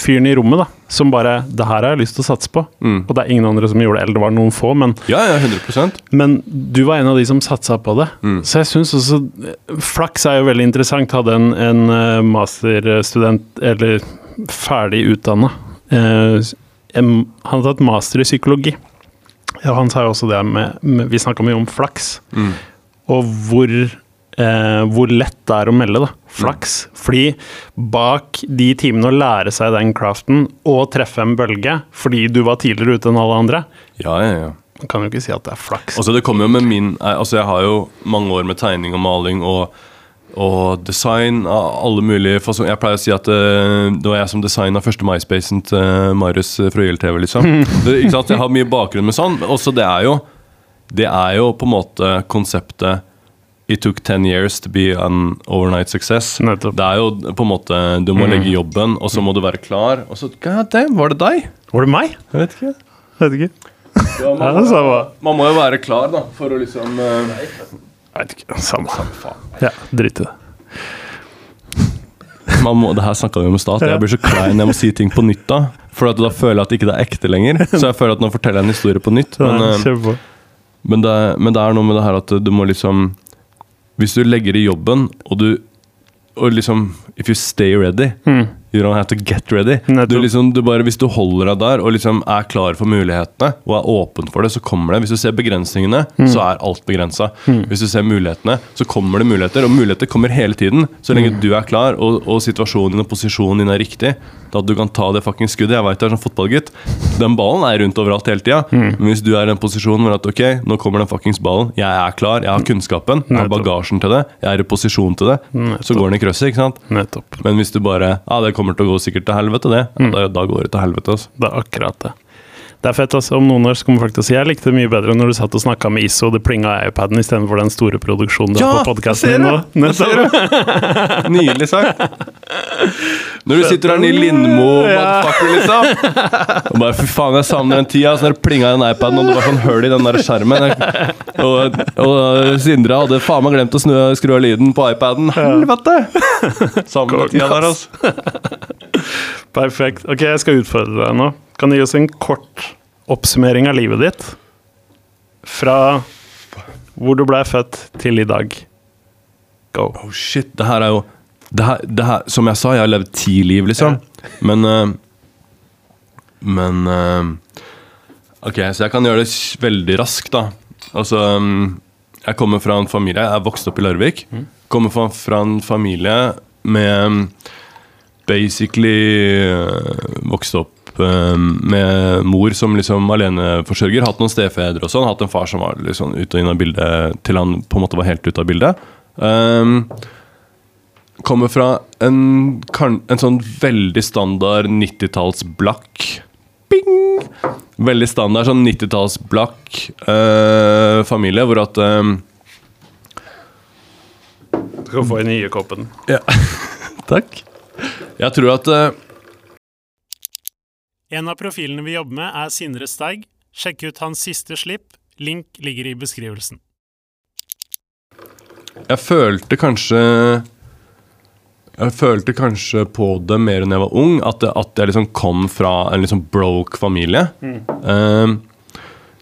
fyren i rommet da, som bare Det her har jeg lyst til å satse på. Mm. Og det er ingen andre som gjorde det. Eller det var noen få, men, Ja, ja, 100% men du var en av de som satsa på det. Mm. Så jeg syns også Flaks er jo veldig interessant. Hadde en, en eh, masterstudent, eller ferdig utdanna eh, en- Han hadde tatt master i psykologi. Ja, han sa jo også det med, med Vi snakka mye om flaks, Mm. og hvor, eh, hvor lett det er å melde, da. Flaks. Fordi bak de timene å lære seg den craften og treffe en bølge fordi du var tidligere ute enn alle andre, Ja, ja, ja. man kan jo ikke si at det er flaks. Altså det kommer jo med min eh, Altså jeg har jo mange år med tegning og maling og, og design av alle mulige fasonger. Jeg pleier å si at uh, det var jeg som designa første MySpacen til Marius fra YLTV, liksom. Det, ikke sant? Jeg har mye bakgrunn med sånn. Også det er jo Det er jo på en måte konseptet It took 10 years to be an overnight success. Nettopp. Det er jo på en måte Du må legge jobben, og så må du være klar. Og så God damn, var det deg? Var det meg? Jeg vet ikke. Vet ikke. Ja, man, man må jo være klar, da, for å liksom eh, Vet ikke. Samme. faen Ja, drit i det. Man må, det her snakka vi om i stad. Jeg blir så klein jeg må si ting på nytt da. For at da føler jeg at ikke det er ekte lenger. Så jeg føler at nå forteller jeg en historie på nytt. Men, eh, men, det, men det er noe med det her at du må liksom Hvis du legger i jobben, og du og liksom If you stay ready, you don't have to get ready. Du liksom, du bare, hvis du holder deg der og liksom er klar for mulighetene og er åpen for det, så kommer det. Hvis du ser begrensningene, så er alt begrensa. Hvis du ser mulighetene, så kommer det muligheter. Og muligheter kommer hele tiden. Så lenge du er klar og, og situasjonen din og posisjonen din er riktig, da du kan ta det fucking skuddet. Jeg vet du er sånn fotballgutt. Den ballen er rundt overalt hele tida. Men hvis du er i den posisjonen hvor at ok, nå kommer den fuckings ballen, jeg er klar, jeg har kunnskapen, jeg har bagasjen til det, jeg er i posisjon til det, så går den i krysset, ikke sant? Nettopp. Men hvis du bare Ja, det kommer til å gå sikkert til helvete, det. Mm. da, da går det til helvete, altså. Det er akkurat det. Det er fett, altså. Om noen år så kommer folk til å si jeg likte det mye bedre når du satt og snakka med ISO og det plinga i iPaden istedenfor den store produksjonen du Ja, har på podkasten din ser nå. det. Jeg ser Nettopp. Nydelig sagt. Når du sitter der i Lindmo, motherfucker, liksom. Og bare fy faen, jeg savner den tida. Så når det plinga i den iPaden, og det var sånn hull i den der skjermen. Og, og Sindre hadde faen meg glemt å snu, skru av lyden på iPaden. Helvete! Savner den tida der, altså. Perfekt. Ok, jeg skal utfordre deg nå. Kan du gi oss en kort oppsummering av livet ditt? Fra hvor du blei født til i dag. Go. Oh shit, det her er jo det her, det her, Som jeg sa, jeg har levd ti liv, liksom. Men eh, Men eh, Ok, så jeg kan gjøre det veldig raskt, da. Altså mm, Jeg kommer fra en familie Jeg er vokst opp i Larvik. Kommer fra, fra en familie med mm, basically eh, vokst opp eh, med mor som liksom aleneforsørger. Hatt noen stefedre og sånn. Hatt en far som var liksom ut og inn av bildet til han på en måte var helt ute av bildet. Um, kommer fra en, kan- en sånn veldig standard 90-talls blakk Bing! Veldig standard sånn 90-talls blakk eh, familie, hvor at eh, Du kan få i nye koppen. Takk. Jeg tror at eh, En av profilene vi jobber med, er Sindre Steig. Sjekk ut hans siste slipp. Link ligger i beskrivelsen. Jeg følte kanskje Jeg følte kanskje på det mer enn jeg var ung, at, det, at jeg liksom kom fra en liksom broke familie. Eh,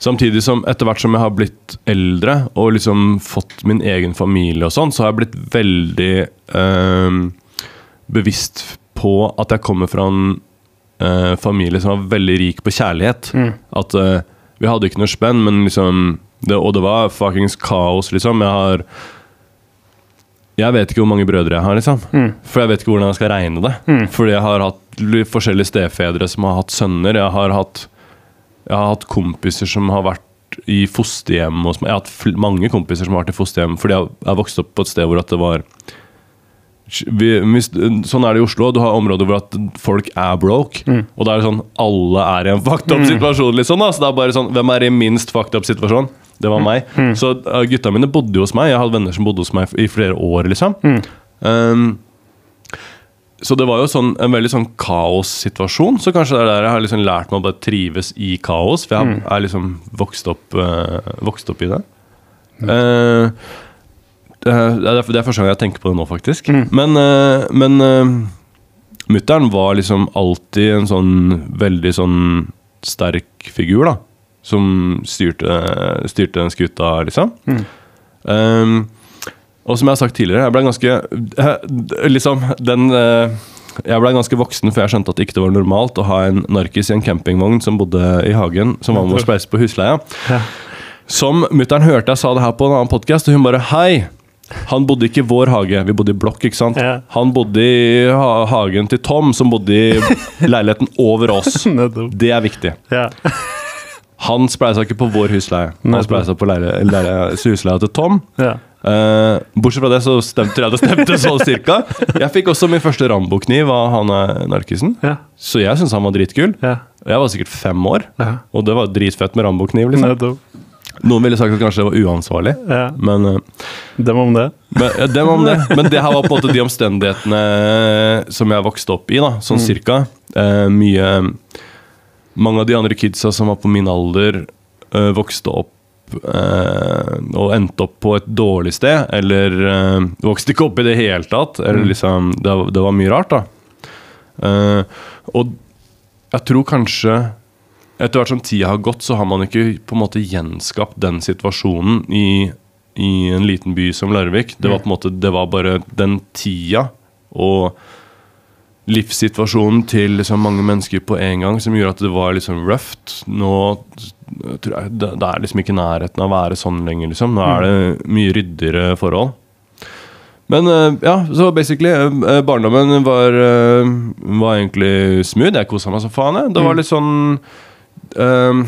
samtidig som etter hvert som jeg har blitt eldre og liksom fått min egen familie og sånn, så har jeg blitt veldig uh, bevisst på at jeg kommer fra en uh, familie som var veldig rik på kjærlighet. At eh, vi hadde ikke noe spenn, men liksom det, Og det var fuckings kaos, liksom. Jeg har Jeg vet ikke hvor mange brødre jeg har, liksom. For jeg vet ikke hvordan jeg skal regne det. Fordi jeg har hatt forskjellige stefedre som har hatt sønner. Jeg har hatt, jeg har hatt kompiser som har vært i fosterhjem. hos meg. Jeg har hatt mange kompiser som har vært i fosterhjem fordi jeg jeg har vokst opp på et sted hvor at det var vi, hvis, sånn er det i Oslo. Du har områder hvor at folk er broke. Og da er det sånn alle er i en fucked up situasjon. Liksom, da. Så det er bare sånn, Hvem er i minst fucked up situasjon? Det var meg. Så uh, gutta mine bodde jo hos meg. Jeg hadde venner som bodde hos meg i flere år. liksom um, Så det var jo sånn, en veldig sånn kaossituasjon. Så kanskje det er der jeg har liksom lært meg å bare trives i kaos. For jeg er liksom vokst opp, uh, vokst opp i det. Uh, det er, det er første gang jeg tenker på det nå, faktisk. Men, uh, men uh, mutter'n var liksom alltid en sånn veldig sånn sterk figur, da. Som styrte, styrte den skuta, liksom. Um, og som jeg har sagt tidligere, jeg ble ganske eh, Liksom, den eh, Jeg ble ganske voksen før jeg skjønte at det ikke var normalt å ha en narkis i en campingvogn som bodde i hagen, som var med å spleise på husleia. Ja. Som mutter'n hørte jeg sa det her på en annen podkast, og hun bare Hei! Han bodde ikke i vår hage, vi bodde i blokk. ikke sant? Ja. Han bodde i ha hagen til Tom, som bodde i leiligheten over oss. Det er viktig. Ja. Han spleisa ikke på vår husleie. Han spleisa på husleia til Tom. ja. Uh, bortsett fra det så stemte jeg det stemte sånn cirka. Jeg fikk også min første Rambo-kniv av han eh, narkisen. Ja. Så jeg syntes han var dritkul. Ja. Jeg var sikkert fem år, og det var dritfett med Rambo-kniv. liksom Nettopp. Noen ville sagt at kanskje det var uansvarlig, Ja. men, eh, Dem om det. men ja, dem om det. Men det her var på en måte de omstendighetene som jeg vokste opp i, da, sånn cirka. Eh, mye Mange av de andre kidsa som var på min alder, eh, vokste opp eh, og endte opp på et dårlig sted, eller eh, vokste ikke opp i det hele tatt. Eller liksom, det, var- det var mye rart, da. Eh, og jeg tror kanskje etter hvert som tida har gått, så har man ikke på en måte gjenskapt den situasjonen i, i en liten by som Larvik. Det var på en måte, det var bare den tida og livssituasjonen til liksom mange mennesker på en gang som gjorde at det var liksom røft. Nå tror jeg det, det er liksom ikke nærheten av å være sånn lenger, liksom. Nå er det mye ryddigere forhold. Men eh, ja, så basically eh, Barndommen var, eh, var egentlig smooth. Jeg kosa meg som faen. Det var litt sånn eh,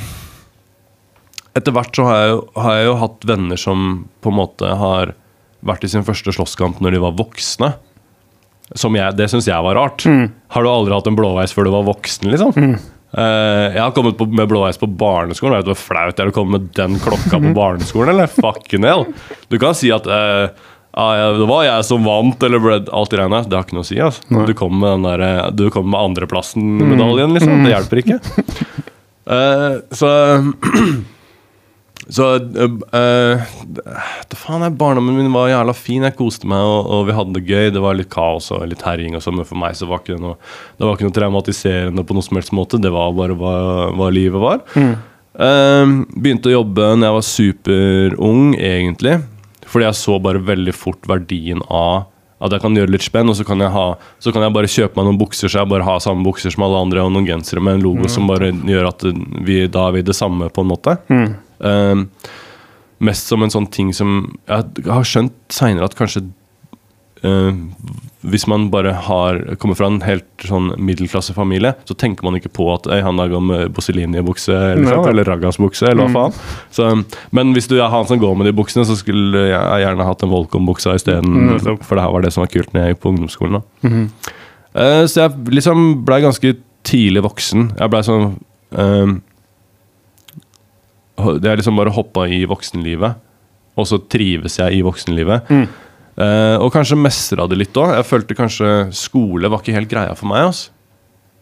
Etter hvert så har jeg, jo- har jeg jo hatt venner som på en måte har vært i sin første slåsskamp når de var voksne. Som jeg, det syns jeg var rart. Har du aldri hatt en blåveis før du var voksen, liksom? Eh, jeg har kommet på, med blåveis på barneskolen. Vet du hvor flaut det er å komme med den klokka på barneskolen? Eller fucking hell. Du kan si at uh, ja, det var jeg som vant, eller ble alt det greiene. Det har ikke noe å si. Altså. Du kommer med den der, eh, du kommer med andreplassen-medaljen, liksom. Det hjelper ikke. Eh, så så uh, det faen jeg, Barndommen min var jævla fin. Jeg koste meg, og, og vi hadde det gøy. Det var litt kaos og litt herjing, og så, men for meg så var ikke det noe Det var ikke noe traumatiserende på noen som helst måte. Det var bare hva, hva livet var. Eh, begynte å jobbe når jeg var superung, egentlig. Fordi jeg så bare veldig fort verdien av at jeg kan gjøre litt spenn, og så kan jeg, ha, så kan jeg bare kjøpe meg noen bukser, så jeg bare har samme bukser som alle andre, og noen gensere med en logo som bare gjør at vi, da er vi det samme, på en måte. Eh, mest som en sånn ting som Jeg har skjønt seinere at kanskje hvis man bare har kommer fra en helt sånn middelklassefamilie, så tenker man ikke på at «Ei, han har gått med Bosselini-bukse eller, sånn, eller Raggas-bukse, eller hva faen. Så, men hvis du er han som går med de buksene, så skulle jeg gjerne hatt en Volcom-buksa isteden. Nettopp. For det her var det som var kult når jeg gikk på ungdomsskolen. da uh, Så jeg liksom blei ganske tidlig voksen. Jeg blei sånn uh, Jeg liksom bare hoppa i voksenlivet, og så trives jeg i voksenlivet. Eh, og kanskje mestra det litt òg. Jeg følte kanskje skole var ikke helt greia for meg. Altså.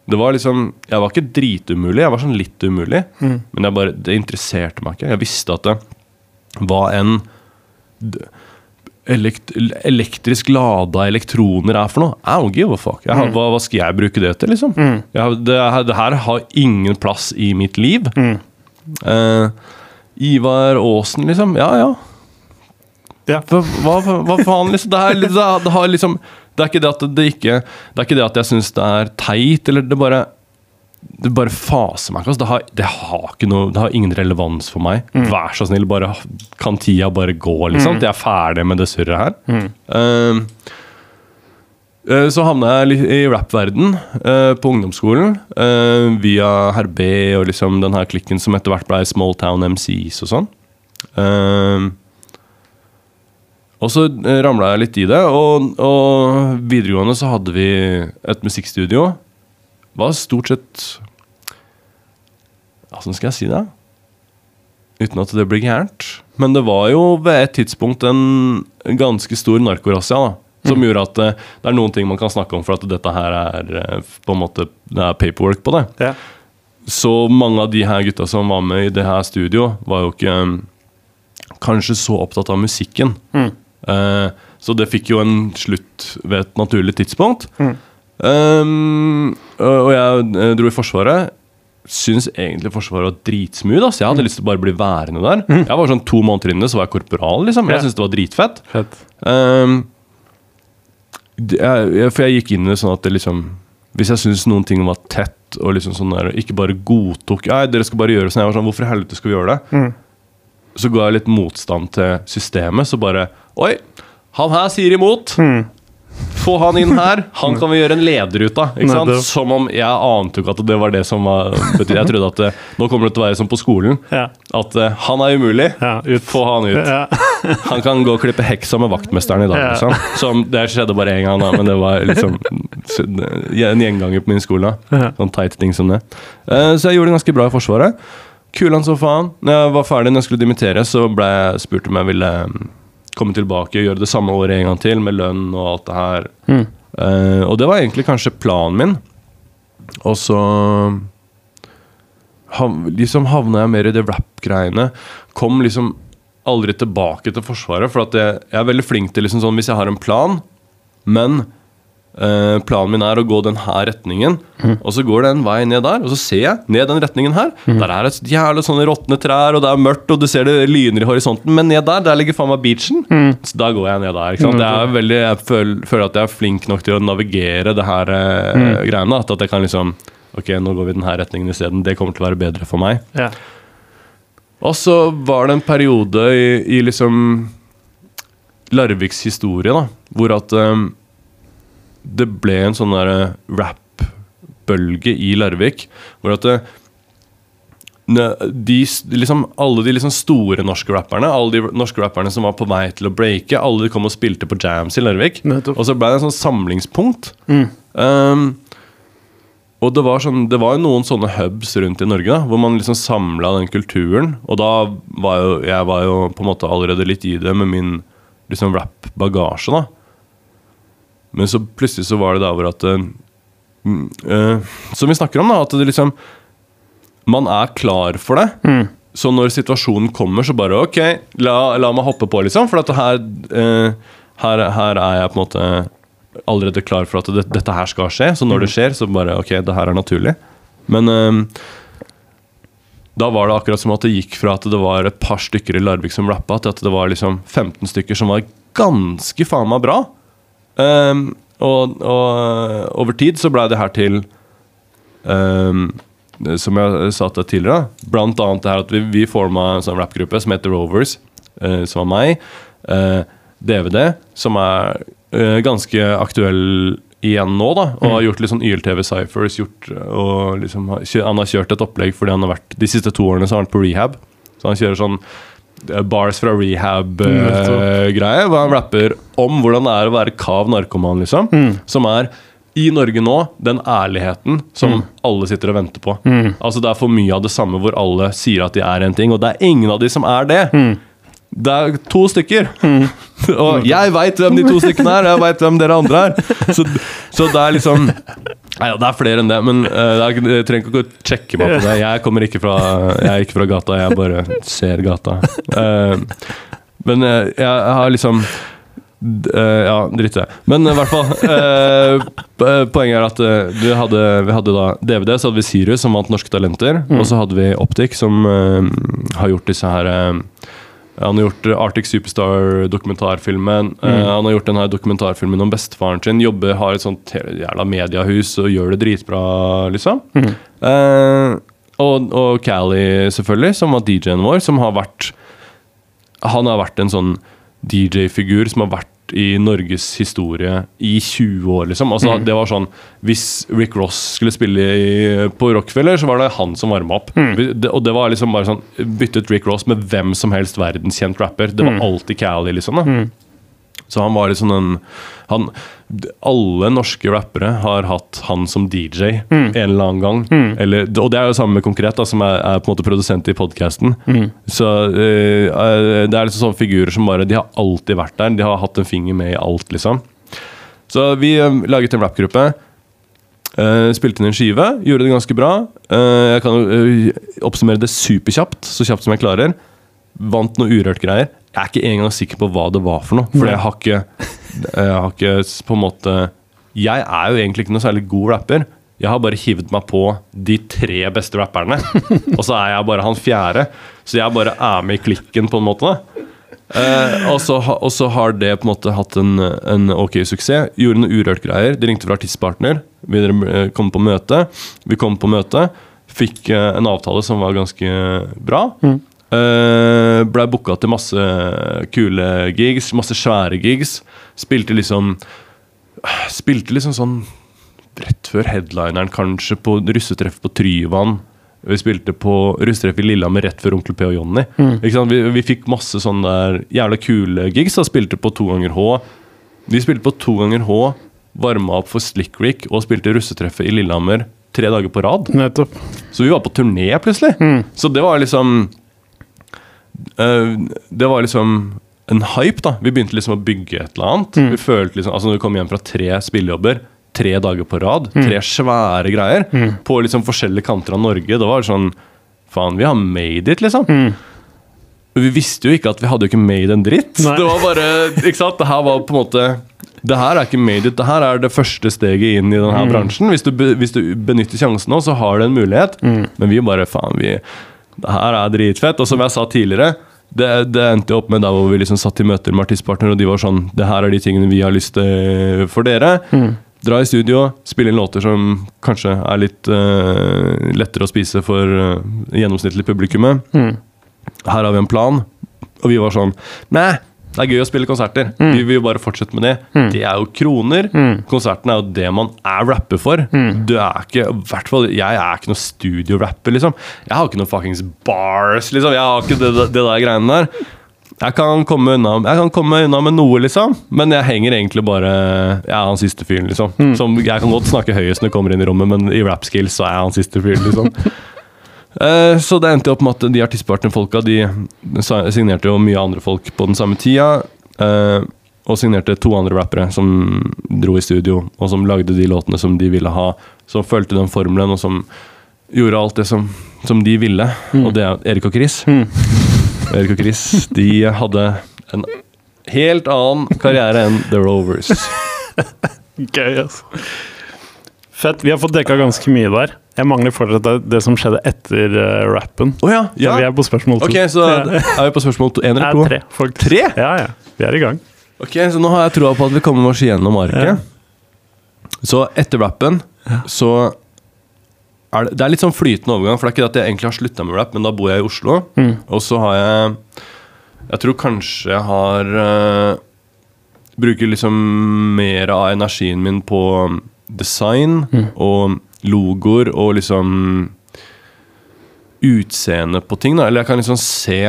Det var liksom, Jeg var ikke dritumulig, jeg var sånn litt umulig. Men jeg bare, det interesserte meg ikke. Jeg visste at det var en elekt elektrisk lada elektroner er for noe. I don't give a fuck. Jeg, mm. hva, hva skal jeg bruke det til, liksom? Jeg, det, det her har ingen plass i mitt liv. Eh, Ivar Aasen, liksom. Ja, ja. Ja. Hva, hva, faen, liksom? Det, er, det, det har liksom Det er ikke det at det ikke Det er ikke det at jeg syns det er teit, eller det bare Det bare faser meg ikke. Altså. Det, har, det har ikke noe Det har ingen relevans for meg. Vær så snill, bare kan tida bare gå, liksom? Mm. jeg er ferdig med det surret her. Mm. Uh, så havna jeg i rappverden uh, på ungdomsskolen Uh, via Herr B og liksom den her klikken som etter hvert ble Small Town MCs og sånn. Eh, og så uh, ramla jeg litt i det, og, og videregående så hadde vi et musikkstudio. Var stort sett Åssen skal jeg si det? Uten at det blir gærent. Men det var jo ved et tidspunkt en ganske stor narkorazzia. da, Som gjorde at det, det er noen ting man kan snakke om, for at dette her er eh, på en måte Det er paperwork på det. Ja. Så mange av de her gutta som var med i det her studio, var jo ikke kanskje så opptatt av musikken. Eh, så det fikk jo en slutt ved et naturlig tidspunkt. Um, og jeg eh, dro i Forsvaret. Syns egentlig Forsvaret var dritsmooth. Altså. Jeg hadde lyst til å bare bli værende der. Jeg var sånn To måneder inne så var jeg korporal. liksom. Ja. Jeg syntes det var dritfett. Fett. Um, jeg, jeg, for jeg gikk inn i det sånn at det liksom Hvis jeg syntes noen ting var tett, og liksom sånn der, ikke bare godtok Nei, dere skal bare gjøre sånn. Jeg var sånn, Hvorfor i helvete skal vi gjøre det? Så ga jeg litt motstand til systemet. Så bare Oi, han her sier imot. Få han inn her. Han kan vi gjøre en leder ut av. Ikke sant? Som om Jeg ante jo ikke at det var det som var betydde. Jeg trodde at det, nå kommer det til å være som på skolen. At uh, han er umulig. Ja, ut. Få han ut. Han kan gå og klippe heksa med vaktmesteren i dag. Liksom. Som, det skjedde bare én gang, da, men det var liksom en gjenganger på min skole. Sånn teite ting som det. Uh, Så jeg gjorde det ganske bra i Forsvaret. Kulan som faen. Når jeg var ferdig, når jeg skulle dimittere, så ble jeg spurt om jeg ville mm, komme tilbake og gjøre det samme året en gang til, med lønn og alt det her. Eh, og det var egentlig kanskje planen min. Og så hav, liksom havna jeg mer i det rap-greiene. Kom liksom aldri tilbake til Forsvaret, for jeg, jeg er veldig flink til liksom sånn hvis jeg har en plan, men eh, planen min er å gå den her retningen, og så går det en vei ned der, og så ser jeg ned den retningen her. Der er det jævla sånne råtne trær, og det er mørkt, og du ser det lyner i horisonten, men ned der, der ligger faen meg beachen. Så da går jeg ned der. ikke sant? Jeg, er veldig, jeg føler, føler at jeg er flink nok til å navigere det her eh, greiene. At, at jeg kan liksom Ok, nå går vi den her retningen isteden. Det kommer til å være bedre for meg. Ja. Og så var det en periode i, i liksom Larviks historie, da, hvor at um, det ble en sånn der uh, rap-bølge i Larvik. Hvor at det, de, liksom, alle de liksom store norske rapperne Alle de norske rapperne som var på vei til å breake, alle de kom og spilte på jams i Larvik. Og så ble det en sånn samlingspunkt. Um, og det var, sånn, det var noen sånne hubs rundt i Norge da, hvor man liksom samla den kulturen. Og da var jo jeg var jo på en måte allerede litt i det med min liksom rap-bagasje. da. Men så plutselig så var det der hvor at mm, eh, Som vi snakker om, da, at det liksom Man er klar for det. Så når situasjonen kommer, så bare OK, la, la meg hoppe på, liksom. For at her, uh, her, her er jeg på en måte allerede klar for at det, dette her skal skje. Så når det skjer, så bare OK, det her er naturlig. Men uh, da var det akkurat som at det gikk fra at det var et par stykker i Larvik som rappa, til at det var liksom 15 stykker som var ganske faen meg bra. Ehm, og, og eh, over tid så blei det her til um, Som jeg sa til tidligere, blant annet det her at vi, vi forma en sånn rappgruppe som heter Rovers, uh, som var meg. Uh, DVD, som er uh, ganske aktuell igjen nå, da. Og har gjort litt sånn YLTV Cyphers. Gjort, og liksom, han har kjørt et opplegg fordi han har vært De siste to årene så har han vært på rehab. Så han kjører sånn eh, bars fra rehab-greie. hvor han rapper om hvordan det er å være kav narkoman, liksom. Som er i Norge nå, den ærligheten som alle sitter og venter på. Altså Det er for mye av det samme hvor alle sier at de er en ting, og det er ingen av de som er det. Det er to stykker. og jeg veit hvem de to stykkene er, jeg veit hvem dere andre er. Så, så det er liksom Nei, det er flere enn det, men eh, er, ikke- jeg trenger ikke å sjekke meg på det. Jeg kommer ikke fra, jeg er ikke fra gata, jeg bare ser gata. Uh, men uh, jeg har liksom eh, ja, dritt det. Men i hvert fall eh, Poenget er at eh, vi, hadde, vi hadde da DVD, så hadde vi Sirius, som vant Norske Talenter. Og så hadde vi Optic, som eh, har gjort disse her eh, Han har gjort Arctic Superstar-dokumentarfilmen. eh, han har gjort denne dokumentarfilmen om bestefaren sin. Jobber, har et sånt jævla mediehus og gjør det dritbra, liksom. Eh, og, og Callie, selvfølgelig, som var DJ-en vår, som har vært Han har vært en sånn DJ-figur som har vært i Norges historie i 20 år, liksom. Altså, Det var sånn Hvis Rick Ross skulle spille i, på Rockefeller, så var det han som varma opp. Mm. det, og det var liksom bare sånn Byttet Rick Ross med hvem som helst verdenskjent rapper. Det var alltid Cali, liksom. da Så han var liksom en han, Alle norske rappere har hatt han som DJ en eller annen gang. Eller, og det er jo samme med Konkret, da, som er, er på en måte produsent i podkasten. Så uh, det er liksom sånne figurer som bare De har alltid vært der. De har hatt en finger med i alt, liksom. Så vi uh, laget en rappgruppe. Uh, spilte inn en skive, gjorde det ganske bra. Jeg kan oppsummere det superkjapt, så kjapt som jeg klarer. Vant noe urørt greier. Jeg er ikke engang sikker på hva det var for noe. For jeg har ikke Jeg har ikke på en måte Jeg er jo egentlig ikke noe særlig god rapper. Jeg har bare hivd meg på de tre beste rapperne. Og så er jeg bare han fjerde. Så jeg bare er med i klikken, på en måte. Eh, og, så, og så har det på en måte hatt en, en ok suksess. Gjorde noen urørt greier. De ringte fra artistpartner. Vi eh, kom på møte. Vi kom på møte. Fikk eh, en avtale som var ganske bra. Uh, Blei booka til masse kule gigs, masse svære gigs. Spilte liksom Spilte liksom sånn rett før headlineren, kanskje, på russetreff på Tryvann. Vi spilte på russetreff i Lillehammer rett før Onkel P og Jonny. Sant? Vi, vi fikk masse sånne der jævla kule gigs. Da. Spilte på to ganger H. Vi spilte på to ganger H, varma opp for Slick Rick og spilte russetreffet i Lillehammer tre dager på rad. Nettopp. Så vi var på turné plutselig. Så det var liksom eh, Det var liksom en hype, da. Vi begynte liksom å bygge et eller annet. Vi følte liksom, altså Når vi kom hjem fra tre spillejobber tre dager på rad, tre svære greier, på liksom forskjellige kanter av Norge, det var sånn Faen, vi har made it, liksom. Men vi visste jo ikke at vi hadde jo ikke made en dritt. Nei. Det var bare, ikke sant? Det her var på en måte Det her er ikke made it, det her er det første steget inn i denne bransjen. Hvis du, hvis du benytter sjansen nå, så har du en mulighet. Men vi bare faen, vi Det her er dritfett. Og som jeg sa tidligere, det, det endte opp med der hvor vi liksom satt i møter med artistpartnere, og de var sånn Det her er de tingene vi har lyst til for dere. Dra i studio, spille inn låter som kanskje er litt uh, lettere å spise for uh, gjennomsnittlig publikummet. Her har vi en plan. Og vi var sånn Nei, det er gøy å spille konserter. Vi vil jo bare fortsette med det. Det er jo kroner. Konserten er jo det man er rapper for. Du er ikke hvert fall, Jeg er ikke noe studiorapper, liksom. Jeg har ikke noen fuckings bars, liksom. Jeg har ikke det, det, det der greiene der. Jeg kan, komme unna, jeg kan komme unna med noe, liksom. Men jeg henger egentlig bare Jeg er han siste fyren, liksom. Som, jeg kan godt snakke høyest når jeg kommer inn i rommet, men i rap skills så er jeg han siste fyren, liksom. Eh, Så det endte opp med at de artistpartnerfolka De signerte jo mye andre folk på den samme tida. eh, Og signerte to andre rappere som dro i studio, og som lagde de låtene som de ville ha. Som fulgte den formelen, og som gjorde alt det som, som de ville. Og det er Erik og Chris. Mm. Erik og Chris de hadde en helt annen karriere enn The Rovers. Gøy, altså. Fett. Vi har fått dekka ganske mye der. Jeg mangler fortsatt det, det som skjedde etter uh, rappen. Oh, ja, Ja. vi er på spørsmål to. Ok, så er vi på spørsmål to, én eller to? tre, faktisk. Tre? Ja, ja. Vi er i gang. Ok, så nå har jeg troa på at vi kommer oss igjennom arket. Så etter rappen så er det, det er litt sånn flytende overgang, for det er ikke det at jeg egentlig har slutta med rap, men da bor jeg i Oslo. Og så har jeg Jeg tror kanskje jeg har uh, Bruker liksom mer av energien min på design og logoer og liksom utseende på ting. da Eller jeg kan liksom se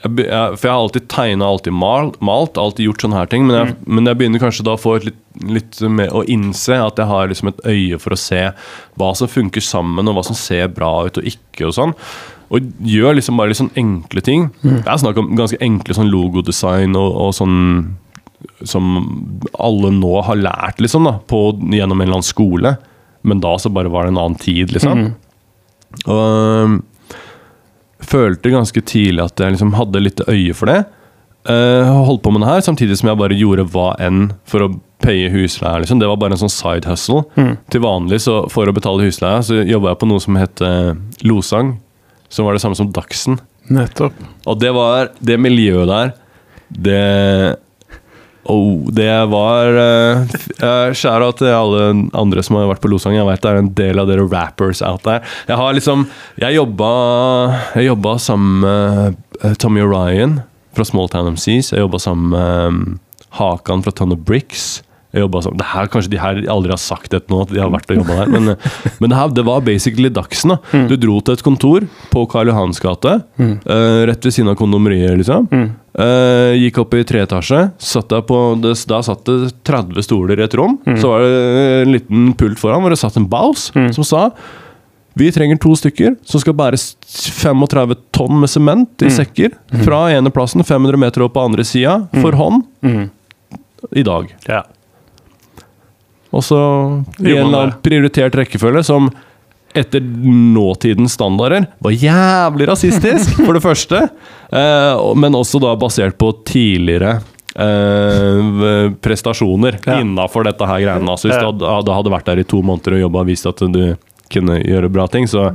jeg, jeg, For jeg har alltid tegna, alltid mal, malt, alltid gjort sånne her ting. Men jeg, men jeg begynner kanskje da å få litt, litt mer Å innse at jeg har liksom et øye for å se hva som funker sammen, og hva som ser bra ut og ikke. Og sånn Og gjør liksom bare litt sånn enkle ting. Det er snakk om ganske enkle sånn logodesign og, og sånn som alle nå har lært, liksom, da, på, gjennom en eller annen skole. Men da så bare var det en annen tid, liksom. Og øhm, følte ganske tidlig at jeg liksom hadde litt øye for det. Uh, holdt på med det her, samtidig som jeg bare gjorde hva enn for å paye husleie. Liksom. Det var bare en sånn side hustle. Til vanlig, så for å betale husleie, så jobba jeg på noe som het uh, Losang. Som var det samme som Dagsen. Nettopp. Og det var Det miljøet der, det Oh, det var uh, Skjæra til alle andre som har vært på Losang. Jeg vet det er en del av dere rappers out there. Jeg har liksom Jeg jobba Jeg jobba sammen med eh, Tommy Orion fra Small Town MCs. Jeg jobba sammen med um, Hakan fra Ton of Bricks. Sammen, det her, Kanskje de her aldri har sagt det nå, at de har vært og jobba der. Men, men det, her, det var basically Dagsen. da Du dro til et kontor på Karl Johans gate, eh, rett ved siden av kondomeriet, liksom. Eh, gikk opp i treetasje. Satt på, det, da satt det 30 stoler i et rom. Så var det en liten pult foran hvor det satt en baus som sa vi trenger to stykker som skal bære 35 tonn med sement i sekker fra ene plassen 500 meter opp på andre sida for hånd i dag. Ja. Og så i en eller annen prioritert rekkefølge som etter nåtidens standarder var jævlig rasistisk, for det første. Eh, men også da basert på tidligere eh, prestasjoner Ja. innafor dette her greiene. Altså, hvis du hadde, hadde vært der i to måneder og jobba og vist at du kunne gjøre bra ting, så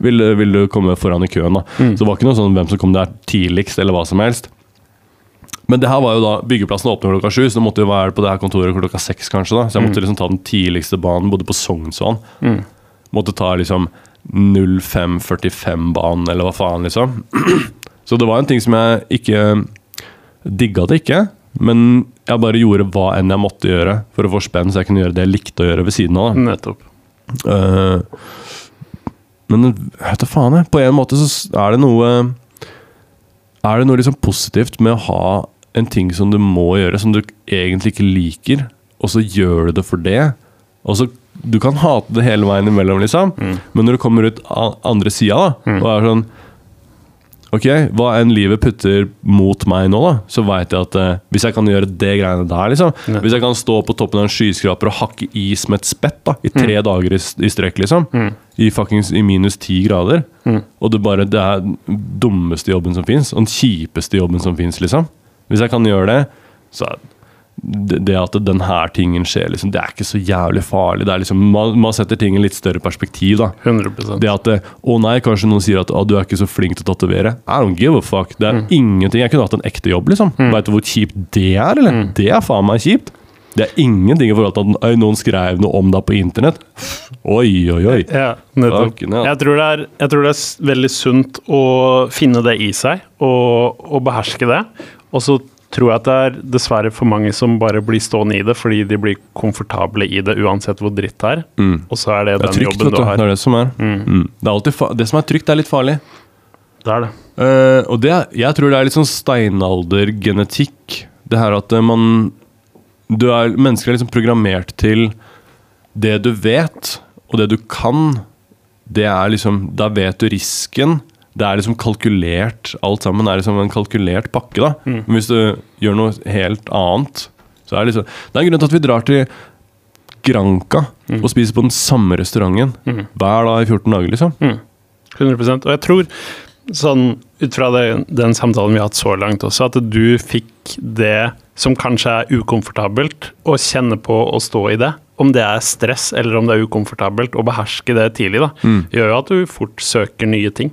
ville, vil du komme foran i køen. da. Så det var ikke noe sånn hvem som kom der tidligst, eller hva som helst. Men det her var jo da byggeplassen åpner klokka sju, så det måtte jo være på det her kontoret klokka seks. kanskje da Så jeg måtte liksom ta den tidligste banen, bodde på Sognsvann. Måtte ta liksom 0545-banen, eller hva faen, liksom. Så det var en ting som jeg ikke Digga det ikke, men jeg bare gjorde hva enn jeg måtte gjøre for å få spenn, så jeg kunne gjøre det jeg likte å gjøre ved siden av. da Nettopp. Uh, men vet du faen, jeg. På en måte så er det noe Er det noe liksom positivt med å ha en ting som du må gjøre, som du egentlig ikke liker, og så gjør du det for det. Og så Du kan hate det hele veien imellom, liksom, men når du kommer ut andre sida da, og er sånn Ok, hva enn livet putter mot meg nå, da, så veit jeg at eh, hvis jeg kan gjøre det greiene der, liksom Ja. Hvis jeg kan stå på toppen av en skyskraper og hakke is med et spett da, i tre dager i, i strekk, liksom, i fuckings i minus ti grader, og det bare Det er den dummeste jobben som fins, og den kjipeste jobben som fins, liksom. Hvis jeg kan gjøre det, så er det, at denne tingen skjer, liksom, det er ikke så jævlig farlig. Det er liksom, man, man setter ting i litt større perspektiv, da. 100 Det at Å nei, kanskje noen sier at å, du er ikke så flink til å tatovere. I don't give a fuck. Det er ingenting. Jeg kunne hatt en ekte jobb, liksom. Vet du hvor kjipt det er, eller? Det er faen meg kjipt. Det er ingenting i forhold til at «Øy, noen skrev noe om deg på internett. Oi, oi, oi. Ja, nettopp. Jeg tror, det er, jeg tror det er veldig sunt å finne det i seg, og, og beherske det. Og så tror jeg at det er dessverre for mange som bare blir stående i det fordi de blir komfortable i det, uansett hvor dritt det er. Mm. Og så er det Det er den trygt, jobben du har. Det er det som er. Mm. Det, er det som er trygt, er litt farlig. Det er det. Uh, og det, jeg tror det er litt sånn steinaldergenetikk. Det her at eh, man du er, Mennesker er liksom programmert til det du vet, og det du kan. Det er liksom Da vet du risken. Det er liksom kalkulert. Alt sammen er liksom en kalkulert pakke. da Men hvis du gjør noe helt annet, så er det liksom Det er en grunn til at vi drar til Granca og spiser på den samme restauranten hver dag i 14 dager, liksom. 100% Og jeg tror, sånn ut fra det, den samtalen vi har hatt så langt også, at du fikk det som kanskje er ukomfortabelt, å kjenne på å stå i det. Om det er stress eller om det er ukomfortabelt, å beherske det tidlig, da, gjør jo at du fort søker nye ting.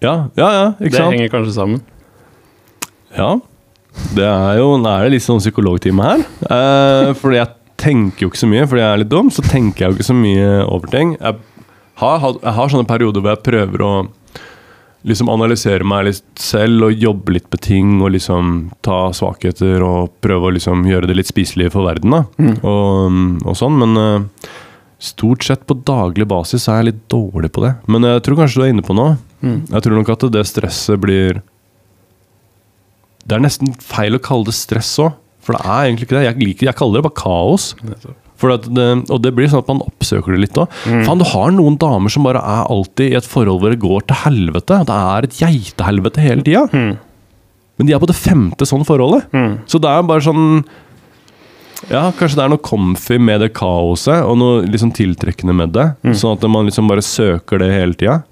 Ja, ja, ja, ikke Det sant? henger kanskje sammen. Ja. Det er jo Nå er det litt sånn psykologtime her. Eh, fordi jeg tenker jo ikke så mye, fordi jeg er litt dum, så tenker jeg jo ikke så mye over ting. Jeg har, jeg har sånne perioder hvor jeg prøver å liksom analysere meg litt selv og jobbe litt med ting og liksom ta svakheter og prøve å liksom gjøre det litt spiselig for verden, da. Og, og sånn, men uh, Stort sett på daglig basis er jeg litt dårlig på det. Men jeg tror kanskje du er inne på noe. Jeg tror nok at det stresset blir Det er nesten feil å kalle det stress òg, for det er egentlig ikke det. Jeg, liker, jeg kaller det bare kaos. At det, og det blir sånn at man oppsøker det litt òg. Faen, du har noen damer som bare er alltid i et forhold hvor det går til helvete. Det er et geitehelvete hele tida. Men de er på det femte sånn forholdet. Så det er bare sånn Ja, kanskje det er noe comfy med det kaoset, og noe liksom tiltrekkende med det. Sånn at man liksom bare søker det hele tida.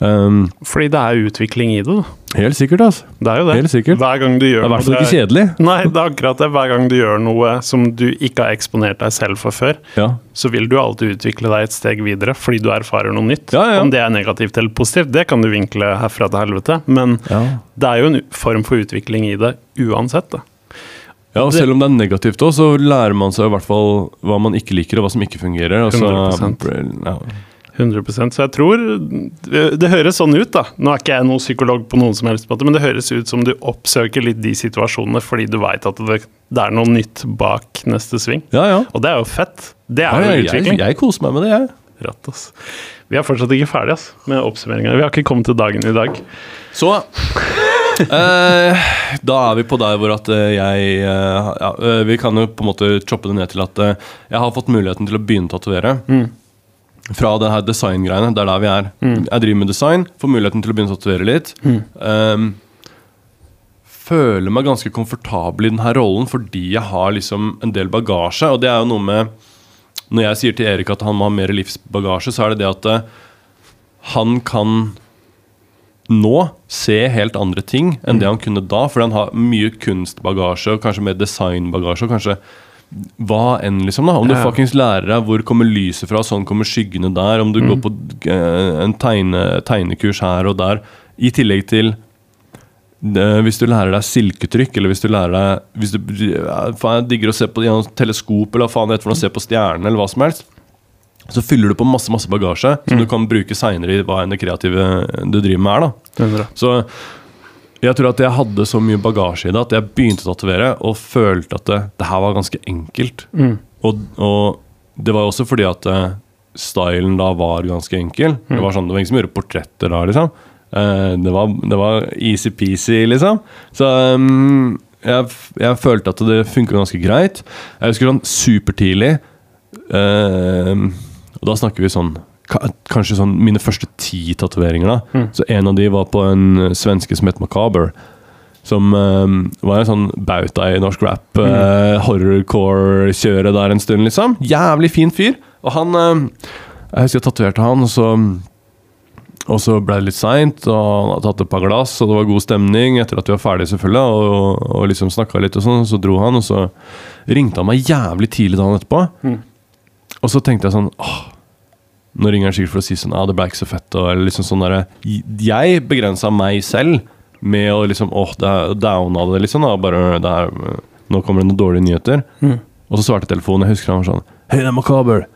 Um, Fordi det er utvikling i det. da. helt sikkert, altså. Det er jo det. Helt sikkert. Hver gang du Det er i hvert fall ikke kjedelig. Nei, det er akkurat det. Hver gang du gjør noe som du ikke har eksponert deg selv for før, Ja. så vil du alltid utvikle deg et steg videre fordi du erfarer noe nytt. Ja, ja. Om det er negativt eller positivt, det kan du vinkle herfra til helvete. Men Ja. det er jo en form for utvikling i det uansett. Da. Ja, og Selv om det er negativt òg, så lærer man seg i hvert fall hva man ikke liker, og hva som ikke fungerer. Altså, 100%. Ja. 100% Så jeg tror Det høres sånn ut, da. Nå er ikke jeg noen psykolog på noen som helst måte, men det høres ut som du oppsøker litt de situasjonene fordi du veit at det, det er noe nytt bak neste sving. ja, ja. Og det er jo fett. Det ja er jo utvikling. jeg, jeg koser meg med det, jeg. Ratt, ass. Vi er fortsatt ikke ferdige ass, med oppsummeringa. Vi har ikke kommet til dagen i dag. Så eh, Da er vi på der hvor at eh, jeg eh, ja, eh, Vi kan jo på en måte choppe det ned til at eh, jeg har fått muligheten til å begynne å tatovere. Fra det her designgreiene. Det er der vi er. Jeg driver med design, får muligheten til å begynne å tatovere litt. Um, føler meg ganske komfortabel i denne rollen fordi jeg har liksom en del bagasje. Og det er jo noe med Når jeg sier til Erik at han må ha mer livsbagasje, så er det det at eh, han kan nå se helt andre ting enn det han kunne da. Fordi han har mye kunstbagasje og kanskje mer designbagasje. Og kanskje hva enn, liksom. da Om du Ja. fuckings lærer deg hvor kommer lyset fra, sånn kommer skyggene der. Om du går på eh, en tegne, tegnekurs her og der. I tillegg til eh, hvis du lærer deg silketrykk, eller hvis du lærer deg hvis du, ja, faen, Jeg digger å se på gjennom teleskop, eller faen det heter for å se på stjernene, eller hva som helst. Så fyller du på masse masse bagasje som du kan bruke seinere i hva enn det kreative du driver med er. da så jeg tror at jeg hadde så mye bagasje i det at jeg begynte å tatovere og følte at det, det her var ganske enkelt. Og, og det var også fordi at eh, stylen da var ganske enkel. Det var sånn, det var ingen som gjorde portretter da, liksom. Eh, det, var, det var easy-peasy, liksom. Så um, jeg, jeg følte at det funka ganske greit. Jeg husker sånn supertidlig uh, Og da snakker vi sånn Kanskje sånn mine første ti tatoveringer. Mm. Så en av de var på en eh, svenske som het Macaber. Som eh, var en sånn bauta i norsk rap. eh, Horrorcore-kjøret der en stund, liksom. Jævlig fin fyr. Og han eh, Jeg husker jeg tatoverte han, og så og så ble det litt seint, og han hadde tatt et par glass, og det var god stemning etter at vi var ferdige, selvfølgelig, og, og liksom snakka litt, og sånn, så dro han, og så ringte han meg jævlig tidlig dagen etterpå. Og så tenkte jeg sånn åh, Nå ringer han sikkert for å si sånn ah, det ble ikke så fett. Og, eller liksom sånn der, jeg begrensa meg selv med å liksom åh, er downa det, liksom. Da, bare, det er, nå kommer det noen dårlige nyheter. Og så svarte telefonen. Jeg husker han var sånn Hei, det er Makaber.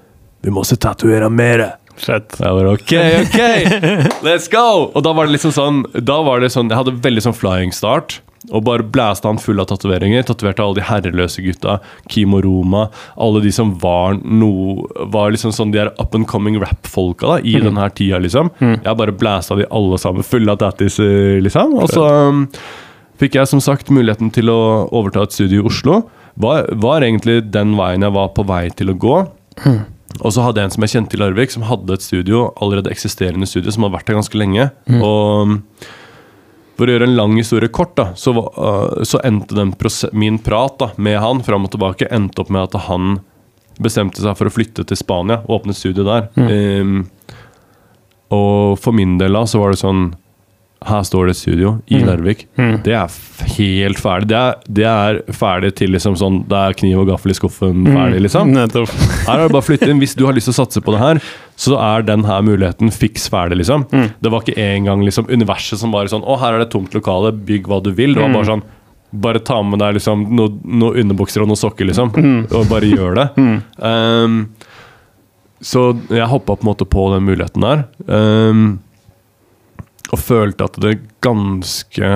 Vi må se tatovere mer. Fett. Jeg bare ok, ok, let's go! Og da var det liksom sånn Da var det sånn Jeg hadde veldig sånn flying start. Og bare blæste han full av tatoveringer. Tatoverte alle de herreløse gutta. Kim og Roma. Alle de som var no, Var liksom sånn de her up and coming rap-folka da i denne her tida, liksom. Jeg bare blæsta de alle sammen fulle av tattis, eh, liksom. Og så um, fikk jeg som sagt muligheten til å overta et studio i Oslo. Var, var egentlig den veien jeg var på vei til å gå. Og så hadde jeg en som jeg kjente i Larvik, som hadde et studio, allerede eksisterende studio, som hadde vært der ganske lenge. Og um, for å gjøre en lang historie kort, da, så, uh, så endte den min prat da, med han fram og tilbake endte opp med at han bestemte seg for å flytte til Spania og åpne studio der. Um, og for min del da, så var det sånn Her står det et studio i Larvik. Det er helt ferdig. Det er, det er ferdig til liksom sånn Det er kniv og gaffel i skuffen ferdig, liksom. Nettopp. Her er det bare å flytte inn. Hvis du har lyst til å satse på det her, så er den her muligheten fiks ferdig, liksom. Det var ikke engang liksom universet som bare sånn Å, her er det et tomt lokale, bygg hva du vil. Det var bare sånn Bare ta med deg liksom noen noe underbukser og noen sokker, liksom. Og bare gjør det. Um, så jeg hoppa på en måte på den muligheten der. Um, og følte at det ganske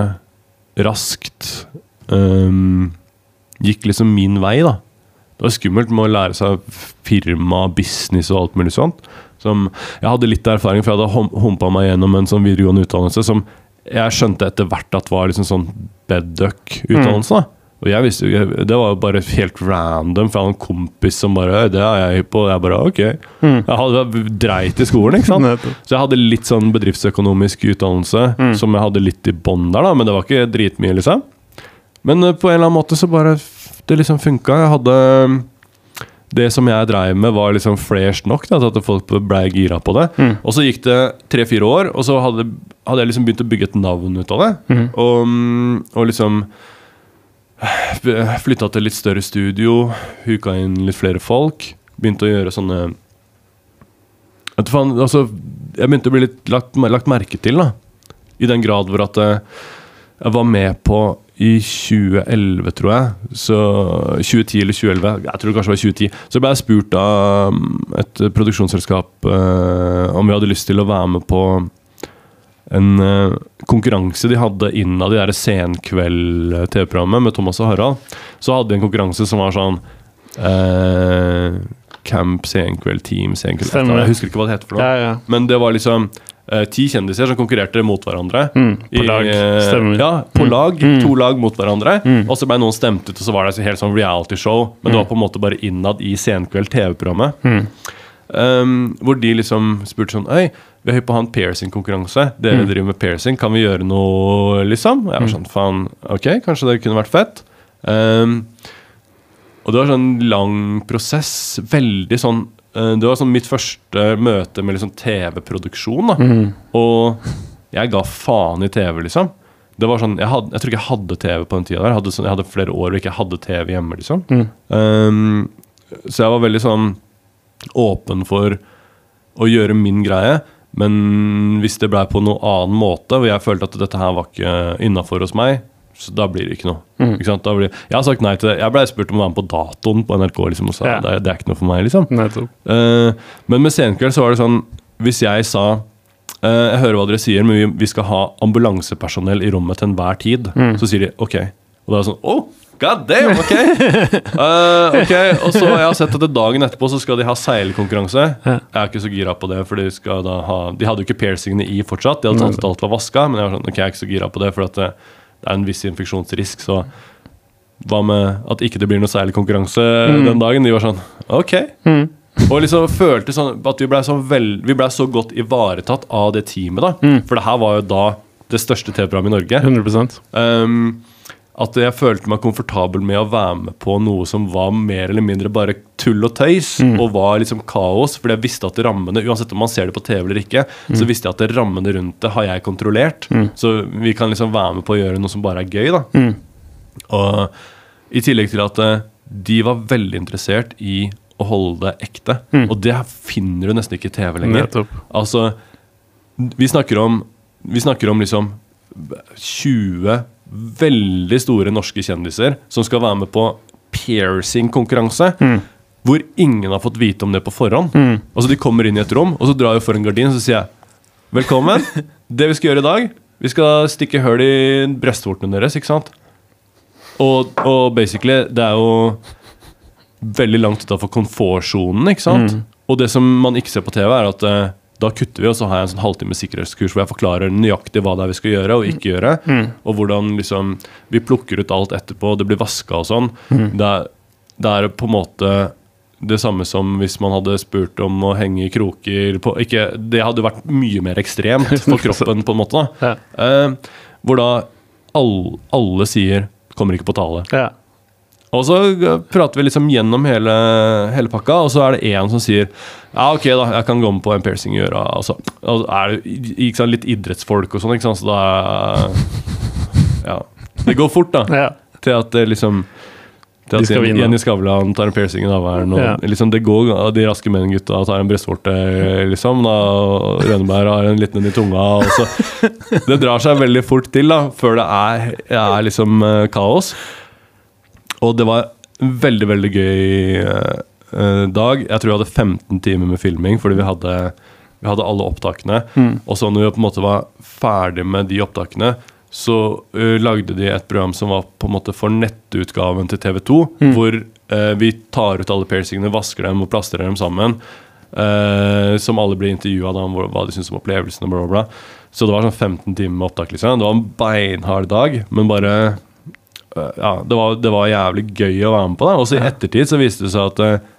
raskt um, gikk liksom min vei, da. Det var skummelt med å lære seg firma, business og alt mulig sånt. Som, jeg hadde litt erfaring, for jeg hadde humpa meg gjennom en sånn videregående utdannelse som jeg skjønte etter hvert at var liksom sånn bedduck-utdannelse. da. Og jeg visste jo ikke- Det var jo bare helt random fra en kompis som bare Det er jeg hypp på. Jeg bare ok. Jeg hadde dreit i skolen, ikke sant. Så jeg hadde litt sånn bedriftsøkonomisk utdannelse som jeg hadde litt i bånn der, da, men det var ikke dritmye, liksom. Men eh, på en eller annen måte så bare Det liksom funka. Jeg hadde det som jeg dreiv med, var liksom fresh nok da, til at folk ble gira på det. Mm. Og så gikk det tre-fire år, og så hadde, hadde jeg liksom begynt å bygge et navn ut av det. Mm. Og, mm, og liksom flytta til litt større studio, huka inn litt flere folk. Begynte å gjøre sånne Vet du faen, altså Jeg begynte å bli litt lagt, lagt merke til, da. I den grad hvor at eh, jeg var med på i 2011, tror jeg. Så 2010 eller 2011, jeg tror det kanskje var 2010. Så ble jeg spurt av mm, et produksjonsselskap eh, om vi hadde lyst til å være med på en uh, konkurranse de hadde innad i det Senkveld-TV-programmet med Thomas og Harald. Så hadde de en konkurranse som var sånn uh, Camp Senkveld, Team Senkveld Stemmer. Jeg husker ikke hva det heter for noe. Ja, ja. Men det var liksom uh, ti kjendiser som konkurrerte mot hverandre. Mm, på I, lag. Stemmer. Ja, på Mm. lag. Mm. To lag mot hverandre. Mm. Og så ble noen stemt ut, og så var det et helt sånn reality-show. Men det Mm. var på en måte bare innad i Senkveld TV-programmet. Mm. Um, hvor de liksom spurte sånn Øy, vi er høy på å ha en piercing-konkurranse. Dere Mm. driver med piercing, kan vi gjøre noe, liksom? Jeg var sånn, faen, ok, kanskje det kunne vært fett. Um, og det var sånn lang prosess. Veldig sånn uh, Det var sånn mitt første møte med liksom TV-produksjon. da Mm. Og jeg ga faen i TV, liksom. Det var sånn, Jeg, had, jeg tror ikke jeg hadde TV på den tida. der Jeg hadde, sånn, jeg hadde flere år hvor jeg ikke hadde TV hjemme. liksom Mm. Um, så jeg var veldig sånn åpen for å gjøre min greie. Men hvis det blei på noen annen måte, hvor jeg følte at dette her var ikke innafor hos meg, så da blir det ikke noe. Mm. Ikke blir, jeg har sagt nei til det. Jeg blei spurt om å være med på datoen på NRK, liksom, og sa Ja. det, det er ikke noe for meg. liksom. Eh, men med Senkveld så var det sånn Hvis jeg sa uh, Jeg hører hva dere sier, men vi, vi skal ha ambulansepersonell i rommet til enhver tid. Mm. Så sier de OK. Og da er det sånn Oh, god damn, ok! Uh, ok, Og så jeg har sett at dagen etterpå så skal de ha seilkonkurranse. Jeg er ikke så gira på det, for de, skal da ha, de hadde jo ikke piercingene i fortsatt. De hadde tatt ut alt var vaska, men jeg var sånn, ok, jeg er ikke så gira på det, for at det, det er en viss infeksjonsrisk. Så hva med at ikke det blir noe seilkonkurranse den dagen? De var sånn OK. Mm. Og liksom følte sånn at vi blei så, ble så godt ivaretatt av det teamet. da Mm. For det her var jo da det største TV-programmet i Norge. 100 Um, at jeg følte meg komfortabel med å være med på noe som var mer eller mindre bare tull og tøys, Mm. og var liksom kaos. Fordi jeg visste at rammene, uansett om man ser det på TV eller ikke, så visste jeg at det rammene rundt det har jeg kontrollert. Mm. Så vi kan liksom være med på å gjøre noe som bare er gøy. da Mm. og i tillegg til at eh, de var veldig interessert i å holde det ekte. Mm. Og det finner du nesten ikke i TV lenger. Nettopp. Altså, vi snakker om Vi snakker om liksom 20 veldig store norske kjendiser som skal være med på piercing-konkurranse. Mm. Hvor ingen har fått vite om det på forhånd. Mm. Altså De kommer inn i et rom, og så drar jeg for en gardin og så sier jeg Velkommen. Det vi skal gjøre i dag Vi skal stikke hull i brystvortene deres, ikke sant? Og, og basically, det er jo veldig langt utafor komfortsonen, ikke sant? Mm. Og det som man ikke ser på TV, er at eh, da kutter vi, og så har jeg en sånn halvtime sikkerhetskurs hvor jeg forklarer nøyaktig hva det er vi skal gjøre og ikke gjøre. Mm. Og hvordan liksom vi plukker ut alt etterpå, det blir vaska og sånn. Mm. Det, er, det er på en måte det samme som hvis man hadde spurt om å henge i kroker på ikke, Det hadde vært mye mer ekstremt for kroppen, på en måte. da Ja. Eh, hvor da all, alle sier 'kommer ikke på tale'. Ja. Og så prater vi liksom gjennom hele, hele pakka, og så er det én som sier Ja, ok, da, jeg kan gå med på en piercing i øra. Og så er det sant, litt idrettsfolk og sånn, ikke sant, så da Ja. Det går fort, da, ja. til at det liksom til at Jenny. Jenny Skavlan tar en piercing i navlen. Ja. liksom det går, De raske menn-gutta tar en brystvorte, liksom. Da, og Rønneberg har en liten en i tunga. Det drar seg veldig fort til da før det er, er liksom eh, kaos. Og det var en veldig, veldig gøy eh, dag. Jeg tror vi hadde 15 timer med filming fordi vi hadde, vi hadde alle opptakene. Mm. Og så når vi på en måte var ferdig med de opptakene, så uh, lagde de et program som var på en måte for nettutgaven til TV 2. Mm. Hvor uh, vi tar ut alle piercingene, vasker dem og plastrer dem sammen. som alle blir intervjua om hva de syns om opplevelsen. og Bla, bla, bla. Så det var sånn 15 timer med opptak. liksom Det var en beinhard dag, men bare ja, det var, det var jævlig gøy å være med på det. Og så i ettertid så viste det seg at uh,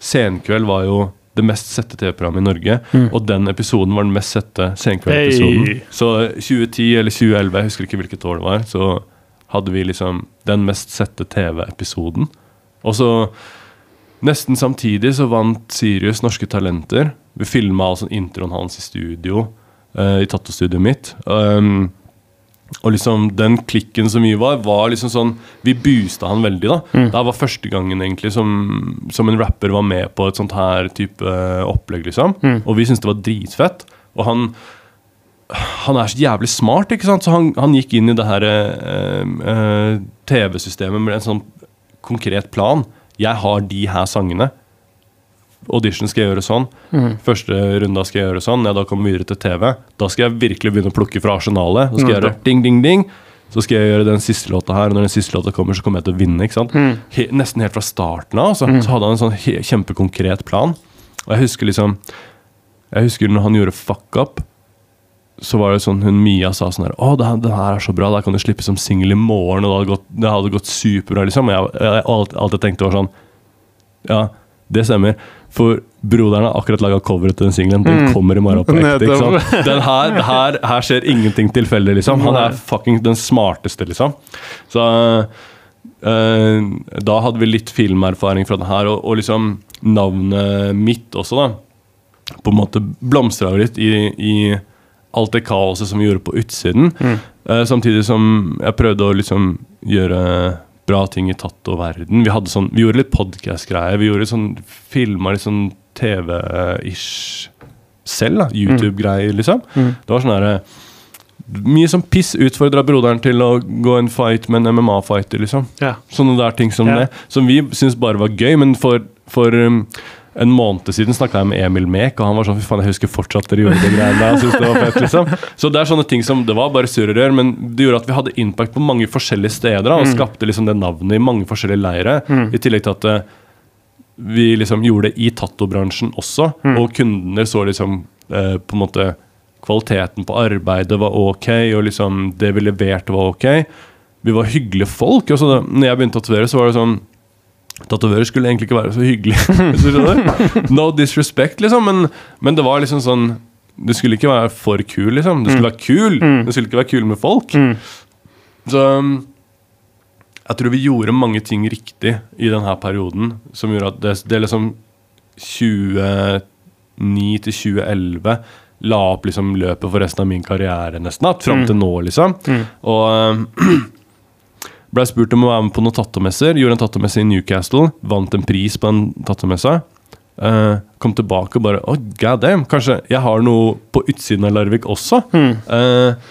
Senkveld var jo det mest sette TV-programmet i Norge. Mm. Og den episoden var den mest sette Senkveld-episoden. Hey. Så 2010 eller 2011, jeg husker ikke hvilket år det var, så hadde vi liksom den mest sette TV-episoden. Og så nesten samtidig så vant Sirius Norske Talenter. Vi filma altså introen hans i studio, uh, i tattostudioet mitt. Um, og liksom den klikken som vi var, var liksom sånn Vi boosta han veldig, da. Det var første gangen egentlig som, som en rapper var med på et sånt her type eh, opplegg, liksom. Og vi syntes det var dritfett. Og han han er så jævlig smart, ikke sant? så han, han gikk inn i det her eh, eh, TV-systemet med en sånn konkret plan. Jeg har de her sangene. Audition skal jeg gjøre sånn. Første runda skal jeg gjøre sånn. Jeg da kommer videre til TV, da skal jeg virkelig begynne å plukke fra arsenalet. Så skal jeg gjøre ding, ding, ding. Så skal jeg gjøre den siste låta her, og når den siste låta kommer, så kommer jeg til å vinne. ikke sant? He, nesten helt fra starten av altså, så hadde han en sånn he, kjempekonkret plan. Og jeg husker liksom Jeg husker når han gjorde Fuck Up, så var det sånn hun Mia sa sånn her Å, det her, det her er så bra, da kan du slippe som singel i morgen. Og det hadde gått, det hadde gått superbra, liksom. Og jeg, jeg, alt, alt jeg tenkte var sånn Ja, det stemmer. For broderen har akkurat laga coveret til den singelen. Den kommer i morgen på ekte. Den her, det her, her skjer ingenting tilfeldig, liksom. Han er fucking den smarteste, liksom. Så uh, da hadde vi litt filmerfaring fra den her, og, og liksom navnet mitt også, da. På en måte blomstra litt i, i alt det kaoset som vi gjorde på utsiden. Eh, samtidig som jeg prøvde å liksom gjøre bra ting i Tatto-verden. Vi, hadde sånn, vi gjorde litt podcast-greier. Vi gjorde sånn, filma litt sånn TV-ish selv. da, YouTube-greier, liksom. Det var sånn herre Mye sånn piss utfordra broderen til å gå en fight med en MMA-fighter, liksom. Ja. Sånne der ting som Ja. det. Som vi syntes bare var gøy, men for, for um, en måned siden snakka jeg med Emil Mek, og han var sånn Fy faen, jeg husker fortsatt dere gjorde de greiene der. Synes det var fett, liksom. Så det er sånne ting som Det var bare surr og rør, men det gjorde at vi hadde impact på mange forskjellige steder. Da, og skapte liksom det navnet i mange forskjellige leire. I tillegg til at uh, vi liksom gjorde det i tattobransjen også, og kundene så liksom uh, på en måte Kvaliteten på arbeidet var ok, og liksom det vi leverte, var ok. Vi var hyggelige folk. Og så da når jeg begynte å tatovere, så var det sånn Tatovører skulle egentlig ikke være så hyggelige. skjønner. no disrespect, liksom, men, men det var liksom sånn Du skulle ikke være for kul, liksom. Du skulle være kul, mm. du skulle ikke være kul med folk. Så um, jeg tror vi gjorde mange ting riktig i denne perioden som gjorde at det, det liksom 2009 til 2011 la opp liksom løpet for resten av min karriere, nesten. Fram til nå, liksom. Og um, ble spurt om å være med på noen tattomesser. Gjorde en tattomesse i Newcastle. Vant en pris på den tattomessa. Uh, kom tilbake og bare Å, god damn, kanskje jeg har noe på utsiden av Larvik også. Eh,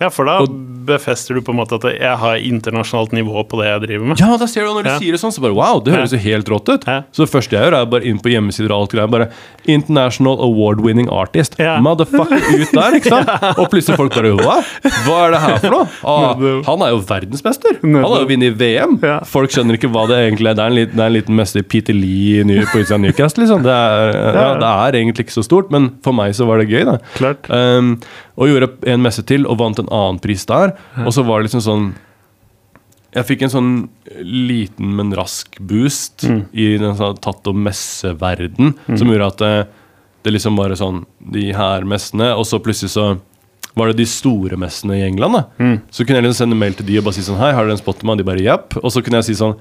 Ja, for da Og- befester du på en måte at jeg har internasjonalt nivå på det jeg driver med. Ja, da ser du når du Ja. sier det sånn, så bare wow, det høres jo helt rått ut. Ja. Så det første jeg gjør, er bare inn på hjemmesider og alt greier. Bare International Award-winning artist. Ja. Motherfucker ut der, ikke sant? Og plutselig folk bare hva? Hva er det her for noe? Ah, han er jo verdensmester! Han har jo vunnet VM! Ja. Folk skjønner ikke hva det egentlig er. Det er en liten, det er en liten mester Peter Lee på utsida av Newcastle, liksom. Det er, ja, det er egentlig ikke så stort, men for meg så var det gøy, da. Klart. Um, og gjorde en messe til og vant en annen pris der. Og så var det liksom sånn Jeg fikk en sånn liten, men rask boost i den sånn tatto-messeverden som gjorde at det, det liksom bare sånn De her messene, og så plutselig så var det de store messene i England. da Så kunne jeg liksom sende mail til de og bare si sånn Hei, har dere en spot til meg? Og de bare japp. Og så kunne jeg si sånn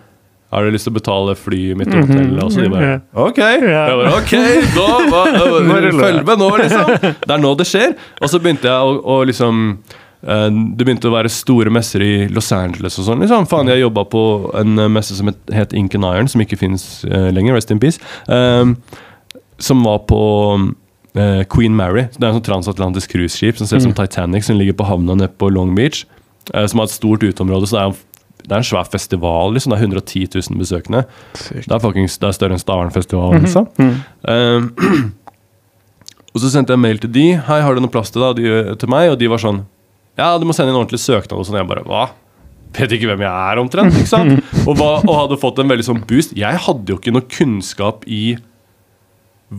har du lyst til å betale flyet mitt og hotellet? Og så de bare Ok! Jeg bare, ok, da hva. Følg med nå, liksom! Det er nå det skjer. Og så begynte jeg å, å liksom eh, Det begynte å være store messer i Los Angeles og sånn. liksom Faen, jeg jobba på en eh, messe som het, Inken Iron, som ikke fins lenger. Rest in peace. Um, som var på uh, Queen Mary. Det er en sånn transatlantisk cruiseskip som ser ut som Titanic, som ligger på havna nede på Long Beach. Uh, som har et stort uteområde. Så det er, det er en svær festival. liksom Det er 110 000 besøkende. Det er, fuckings, det er større enn Stavernfestivalen, liksom. Um, og så sendte jeg mail til de. Hei, har du noe plass til, deg?' De, til meg? Og de var sånn Ja, du må sende inn ordentlig søknad. Og sånn. Jeg bare Hva? Vet ikke hvem jeg er, omtrent. ikke sant? Og, hva, og hadde fått en veldig sånn boost. Jeg hadde jo ikke noe kunnskap i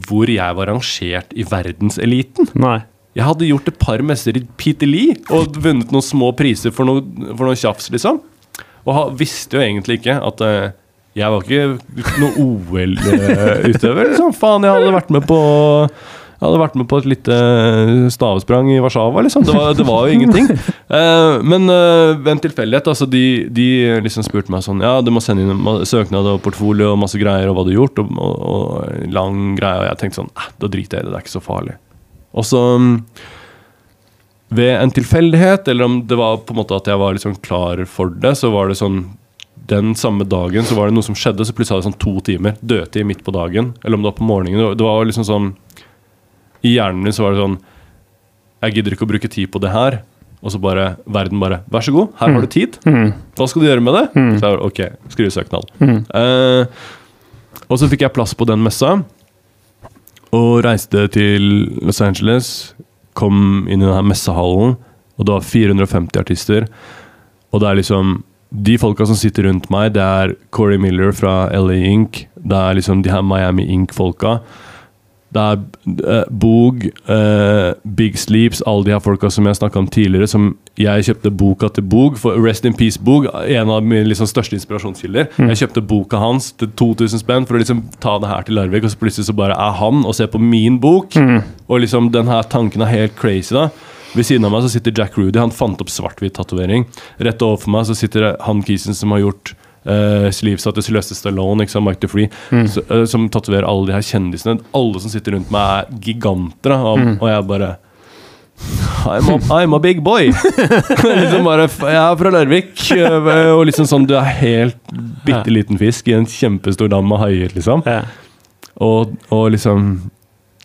hvor jeg var rangert i verdenseliten. Nei. Jeg hadde gjort et par messer i Peter Lee og vunnet noen små priser for noe, for noe tjafs, liksom. Og ha, visste jo egentlig ikke at uh, jeg var ikke noen OL-utøver. liksom. Faen, jeg hadde vært med på Jeg hadde vært med på et lite eh, stavesprang i Warszawa, liksom. Det var, det var jo ingenting. Eh, men eh, ved en tilfeldighet, altså, de, de liksom spurte meg sånn Ja, du må sende inn søknad og portfolio og masse greier og hva du har gjort, og, og, og lang greie, og jeg tenkte sånn eh, Da driter jeg i det, det er ikke så farlig. Og så mm, ved en tilfeldighet, eller om det var på en måte at jeg var liksom klar for det, så var det sånn Den samme dagen så var det noe som skjedde, så plutselig hadde jeg sånn to timer. Dødtid midt på dagen, eller om det var på morgenen. Det var- liksom sånn I hjernen min så var det sånn Jeg gidder ikke å bruke tid på det her. Og så bare verden bare Vær så god, her har du tid. Hva skal du gjøre med det? Så jeg var ok, skrive søknad. Eh, og så fikk jeg plass på den messa. Og reiste til Los Angeles. Kom inn i denne messehallen, og det var 450 artister. Og det er liksom De folka som sitter rundt meg, det er Corey Miller fra LA Ink. Det er liksom de her Miami Ink-folka. Det er eh, Boog, uh, Big Sleeps, alle de her folka som jeg snakka om tidligere, som jeg kjøpte boka til Boog. For Rest in Peace Boog, en av mine liksom største inspirasjonskilder. Jeg kjøpte boka hans til 2000 spenn for å liksom ta det her til Larvik, og så plutselig så bare er han og ser på min bok. Og liksom den her tanken er helt crazy, da. Ved siden av meg så sitter Jack Rudy, han fant opp svart-hvitt-tatovering. Rett overfor meg så sitter han kisen som har gjort uh, sleevesa til Sylvester Stallone, ikke sant, Mike DeFree, så, uh, som tatoverer alle de her kjendisene. Alle som sitter rundt meg, er giganter, da, og, og jeg bare I'm a, I'm a big boy! liksom bare, Jeg er fra Larvik, eh, og liksom sånn Du er helt bitte liten fisk i en kjempestor dam med haier, liksom. Og, og liksom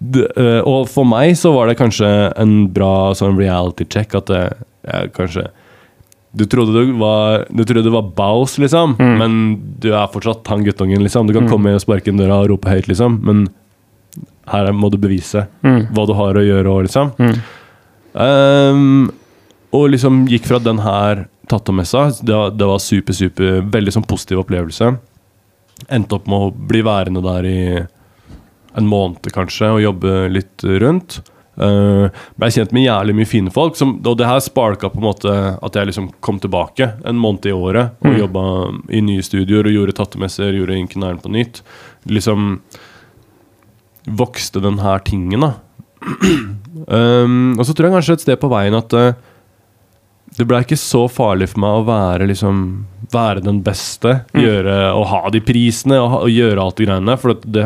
eh, Og for meg så var det kanskje en bra sånn reality check at jeg kanskje Du trodde du var Du trodde du var baus, liksom, men du er fortsatt han guttungen, liksom. Du kan komme inn og sparke inn døra og rope høyt, liksom, men her må du bevise hva du har å gjøre òg, liksom. Um, og liksom gikk fra den her tattomessa. Det, var- det var super, super Veldig sånn positiv opplevelse. Endte opp med å bli værende der i en måned, kanskje, og jobbe litt rundt. Uh, ble kjent med jævlig mye fine folk, som, og det her sparka på en måte at jeg liksom kom tilbake en måned i året og Mm. jobba i nye studioer og gjorde tattemesser, gjorde Inkenæren på nytt. Liksom vokste den her tingen, da. um, og så tror jeg kanskje et sted på veien at uh, det ble ikke så farlig for meg å være liksom Være den beste, gjøre, og ha de prisene og, og gjøre alt det greiene. For det, det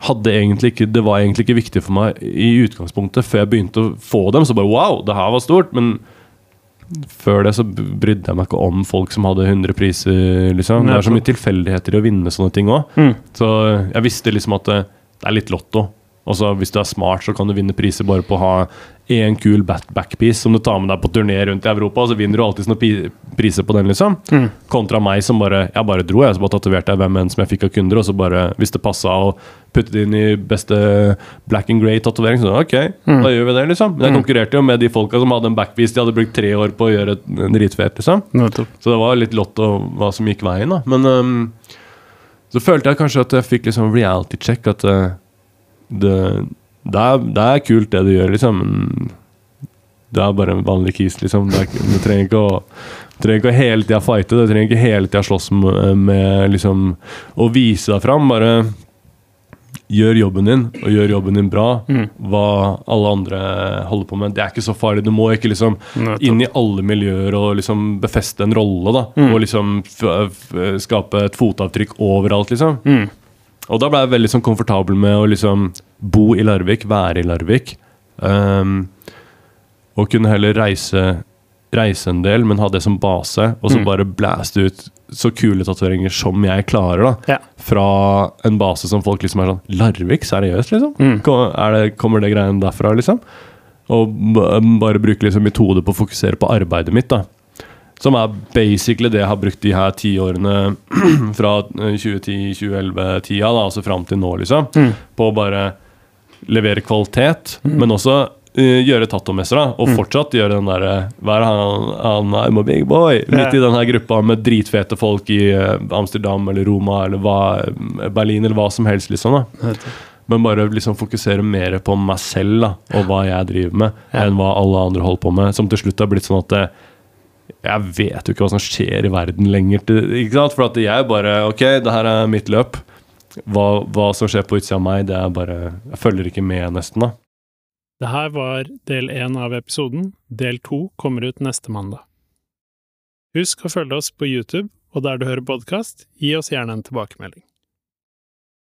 ikke Det var egentlig ikke viktig for meg i utgangspunktet før jeg begynte å få dem. Så bare wow, det her var stort. Men før det så brydde jeg meg ikke om folk som hadde 100 priser, liksom. Det er så mye tilfeldigheter i å vinne sånne ting òg. Mm. Så jeg visste liksom at det, det er litt lotto. Og så hvis du er smart, så kan du vinne priser bare på å ha én kul backpiece som du tar med deg på turné rundt i Europa, og så vinner du alltid noen priser på den, liksom. Kontra meg som bare Jeg bare dro, jeg. Så bare tatoverte jeg hvem enn som jeg fikk av kunder, og så bare, hvis det passa å putte det inn i beste black and grey-tatovering, så ok, da gjør vi det, liksom. Men jeg konkurrerte jo med de folka som hadde en backpiece de hadde brukt tre år på å gjøre dritfet, liksom. Så det var litt lotto hva som gikk veien, da. Men um, så følte jeg kanskje at jeg fikk liksom reality check. At øh, det, det, er, det er kult, det du gjør, liksom. Men det er bare en vanlig kis, liksom. Er, du trenger ikke å du trenger ikke å hele tida fighte. Du trenger ikke hele tida slåss med, med liksom å vise deg fram. Bare gjør jobben din, og gjør jobben din bra. Hva alle andre holder på med. Det er ikke så farlig. Du må ikke liksom inn i alle miljøer og liksom befeste en rolle, da. Og liksom skape et fotavtrykk overalt, liksom. Og da ble jeg veldig sånn komfortabel med å liksom bo i Larvik, være i Larvik. Um, og kunne heller reise, reise en del, men ha det som base, og så bare blæste ut så kule tatoveringer som jeg klarer, da. Ja. Fra en base som folk liksom er sånn Larvik? Seriøst, liksom? Mm. Det, kommer det greiene derfra, liksom? Og bare bruke liksom metode på å fokusere på arbeidet mitt, da. Som er basically det jeg har brukt de her ti årene fra 2010-2011-tida, da, altså fram til nå, liksom. På å bare levere kvalitet, men også uh, gjøre tattomesser, Og Og fortsatt gjøre den derre Være han, han I'm a big boy. Midt i den her gruppa med dritfete folk i eh, Amsterdam eller Roma eller hva, Berlin eller hva som helst, liksom. da men bare liksom fokusere mer på meg selv da, og hva jeg driver med, Ja. enn hva alle andre holder på med. Som til slutt har blitt sånn at eh, jeg vet jo ikke hva som skjer i verden lenger. Ikke sant? For at jeg bare Ok, det her er mitt løp. hva, hva som skjer på utsida av meg, det er bare Jeg følger ikke med, nesten, da. Det her var del én av episoden. Del to kommer ut neste mandag. Husk å følge oss på YouTube, og der du hører podkast, gi oss gjerne en tilbakemelding.